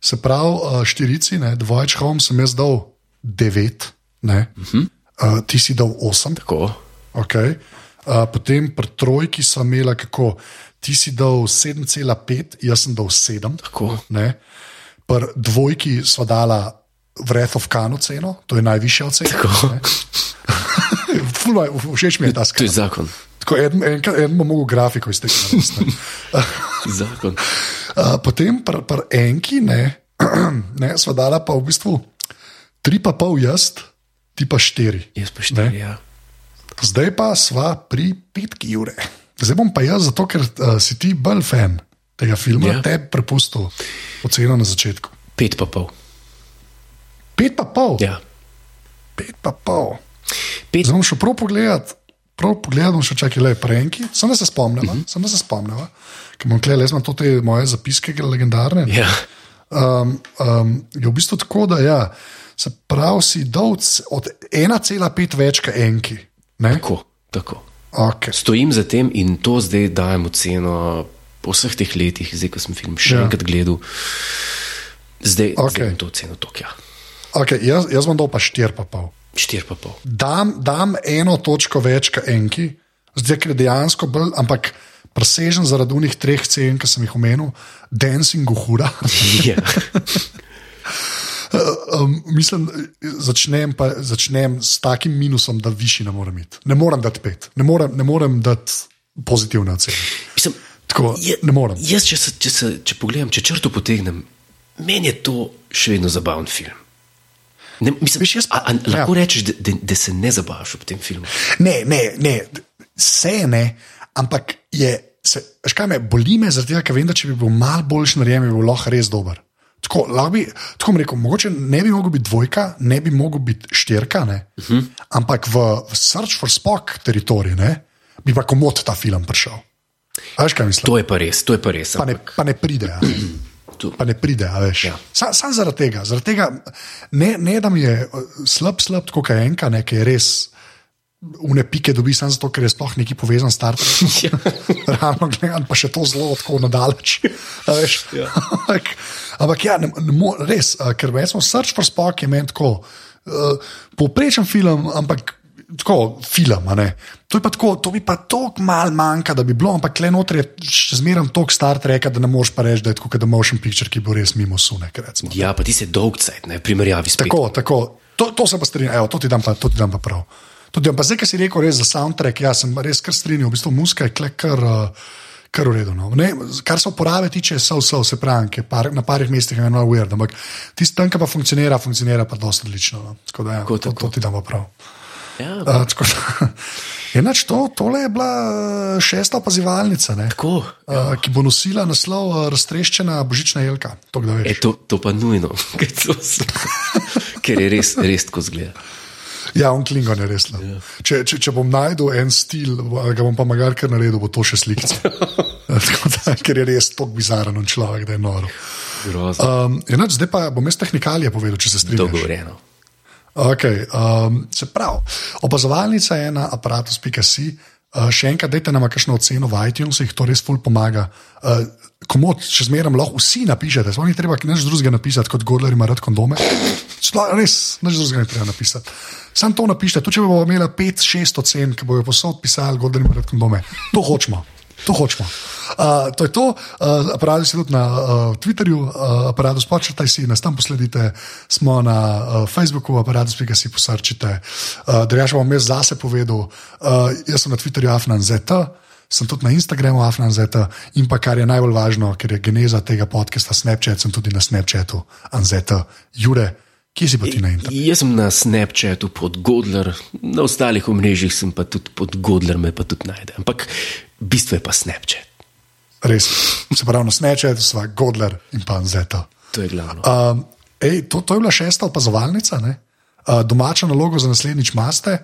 Se pravi, uh, štirici, dvojč home sem jaz dal devet, uh -huh. uh, ti si dal osem. Tako. Okay. Uh, potem pri trojki sem imela kako. Ti si dal 7,5, jaz sem dal 7. Pri dvojki smo dala Breath of Kano ceno, to je najvišja ocena. Všeč mi je ta skrb. To je zakon. Tako, en, en, en bom mogel grafiko iz tega narediti. zakon. Uh, potem pri pr enki, ne, ne, sva dala pa v bistvu tri pa pol jaz, ti pa štiri. Jaz pa štiri, ja. Zdaj pa sva pri petki ure. Zdaj bom pa jaz, zato ker uh, si ti bolj fan tega filma, ja. te prepustil oceno na začetku. Pet pa pol. Pet pa pol. Ja. Pet pa pol. Pet. Zdaj bom šel prav pogledat. Prav pogledam, še čakaj, le prejki, sem da se spomnim, uh -huh. da se spomnim, ker bom gledal, le te moje zapiske, ki so legendarne. Ja. Um, um, je v bistvu tako, da ja, se pravi, si dol od 1,5 več kot enki. Ne? Tako, tako. Okay. Stojim za tem in to zdaj dajem oceno po vseh teh letih, zdaj ko sem film še ja. enkrat gledal. Zdaj, okay. zdaj to oceno tokja. Okay, jaz, jaz bom dal pa štir pa pol. Štir pa pol. Dam, dam eno točko več kot enki, zdaj ker dejansko bolj, ampak presežen zaradi unih treh cen, ki sem jih omenil, dancing hura. Yeah. um, mislim, začnem, pa, začnem s takim minusom, da višji ne morem imeti. Ne morem dati pet, ne morem, ne morem dati pozitivne ocene. Mislim, Tako, je, ne morem. Jaz, če, se, če, se, če pogledam, če črto potegnem, meni je to še vedno zabaven film. Ne, mislim, Viš, jaz, a, a, lahko ja. rečeš, da, da, da se ne zabavaš ob tem filmu? Ne, ne, ne, vse ne, ampak je, škaj me boli, me zaradi tega, ker vem, da če bi bil mal boljši narejen, bi bil lahko res dober. Tako, bi, tako rekel, mogoče ne bi mogel biti dvojka, ne bi mogel biti štirka, uh mhm. -huh. ampak v, v Search for Spock teritorij bi pa komod ta film prišel. Veš, to je pa res, to je pa res. Pa ne, pa ne pride. Pa ne pride. Ja. Sam sa zaradi tega, zaradi tega ne, ne da mi je uh, slab, slab, kot je enka, ne, ki je res. Vne pike dobi samo zato, ker je sploh neki povezan s startupom. Ja. Realno gledano, pa še to zelo tako nadalječ. Ja. Ampak ja, ne, ne, res, uh, ker smo Search for Spock je meni tako uh, povprečen film, ampak tako film. To, tako, to bi pa tako mal manjka, da bi bilo, ampak le noter je še zmeraj tako star reka, da ne moreš pa reči, da je tako, da motion picture, ki bo res mimo sunek. Recimo, ja, pa ti se dolg cajt, ne primerjavi s tem. Tako, tako. To, to se pa strinjam, to ti dam pa, to ti dam pa prav. Tudi, pa zdaj, ki si rekel, res za soundtrack, jaz sem res kar strinjal, v bistvu muska je kar. Uh, Kar, redu, no. ne, kar se uporabe tiče, so vse, vse pravi, par, na parih mestih je eno weird, ampak tisti, ki pa funkcionira, funkcionira pa dosta odlično. No. Tako da, ja, to, to ti damo prav. Ja, uh, Enač to, tole je bila eh, šesta opazovalnica, Tako, ja. uh, ki bo nosila naslov Raztreščena božična jelka. To, e, to, to pa nujno, ker je res, res tako zgleda. Ja, on klingon je res. Ja. Če, če, če bom najdel en stil, ga bom pa magar kar naredil, bo to še slikce. ker je res tako bizaren človek, da je noro. Um, enač, zdaj pa bom jaz tehnikalije povedal, če se strinjam. Dogovorjeno. Okay, um, se pravi, opazovalnica je na aparatus.si. Uh, še enkrat, dajte nam kakšno oceno v iTunes, jih to res ful pomaga. Uh, komod, če zmeraj lahko vsi napišete, samo ni treba nič drugega napisati, kot Godler ima rad kondome. Sploh, res, nič drugega ne treba napisati. Sam to napišite, tudi če bomo imeli 5-6 ocen, ki bojo posod pisali, Godler ima rad kondome. To hočemo. To hočemo. Uh, to je to, uh, aparat si tudi na uh, Twitterju, uh, aparat spočrtaj si, nas tam posledite, smo na uh, Facebooku, aparat spika si posrčite. Uh, da jaz bom jaz zase povedal, uh, jaz sem na Twitterju afnanzet. Sem tudi na Instagramu, afnanzet in pa kar je najbolj važno, ker je geneza tega podcasta Snapchat, sem tudi na Snapchatu, anzeta, Jure, Kje si pa ti na internetu? Jaz sem na Snapchatu pod Godler, na ostalih omrežjih sem pa tudi pod Godler, me pa tudi najde. Ampak bistvo je pa Snapchat. Res, se pravi, na Snapchatu smo Godler in pa Zeta. To je glavno. Um, ej, to, to je bila šesta opazovalnica, uh, domača naloga za naslednjič maste.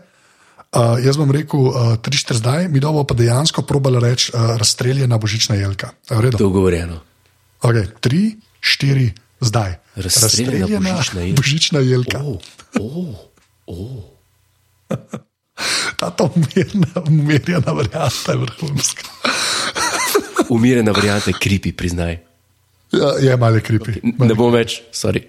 Uh, jaz bom rekel, uh, tri štiri zdaj, mi dobro pa dejansko probali reči, uh, razstreljena božična jelka. Dogovorjeno. Okay, tri, štiri zdaj. Razstreljena božična jelka. Božična jelka. Oh, oh, oh. Ta to umirjena, umirjena varianta je vrhunska. Umirjena varianta je kripi, priznaj. Ja, je malo kripi. Ne bom več, sorry.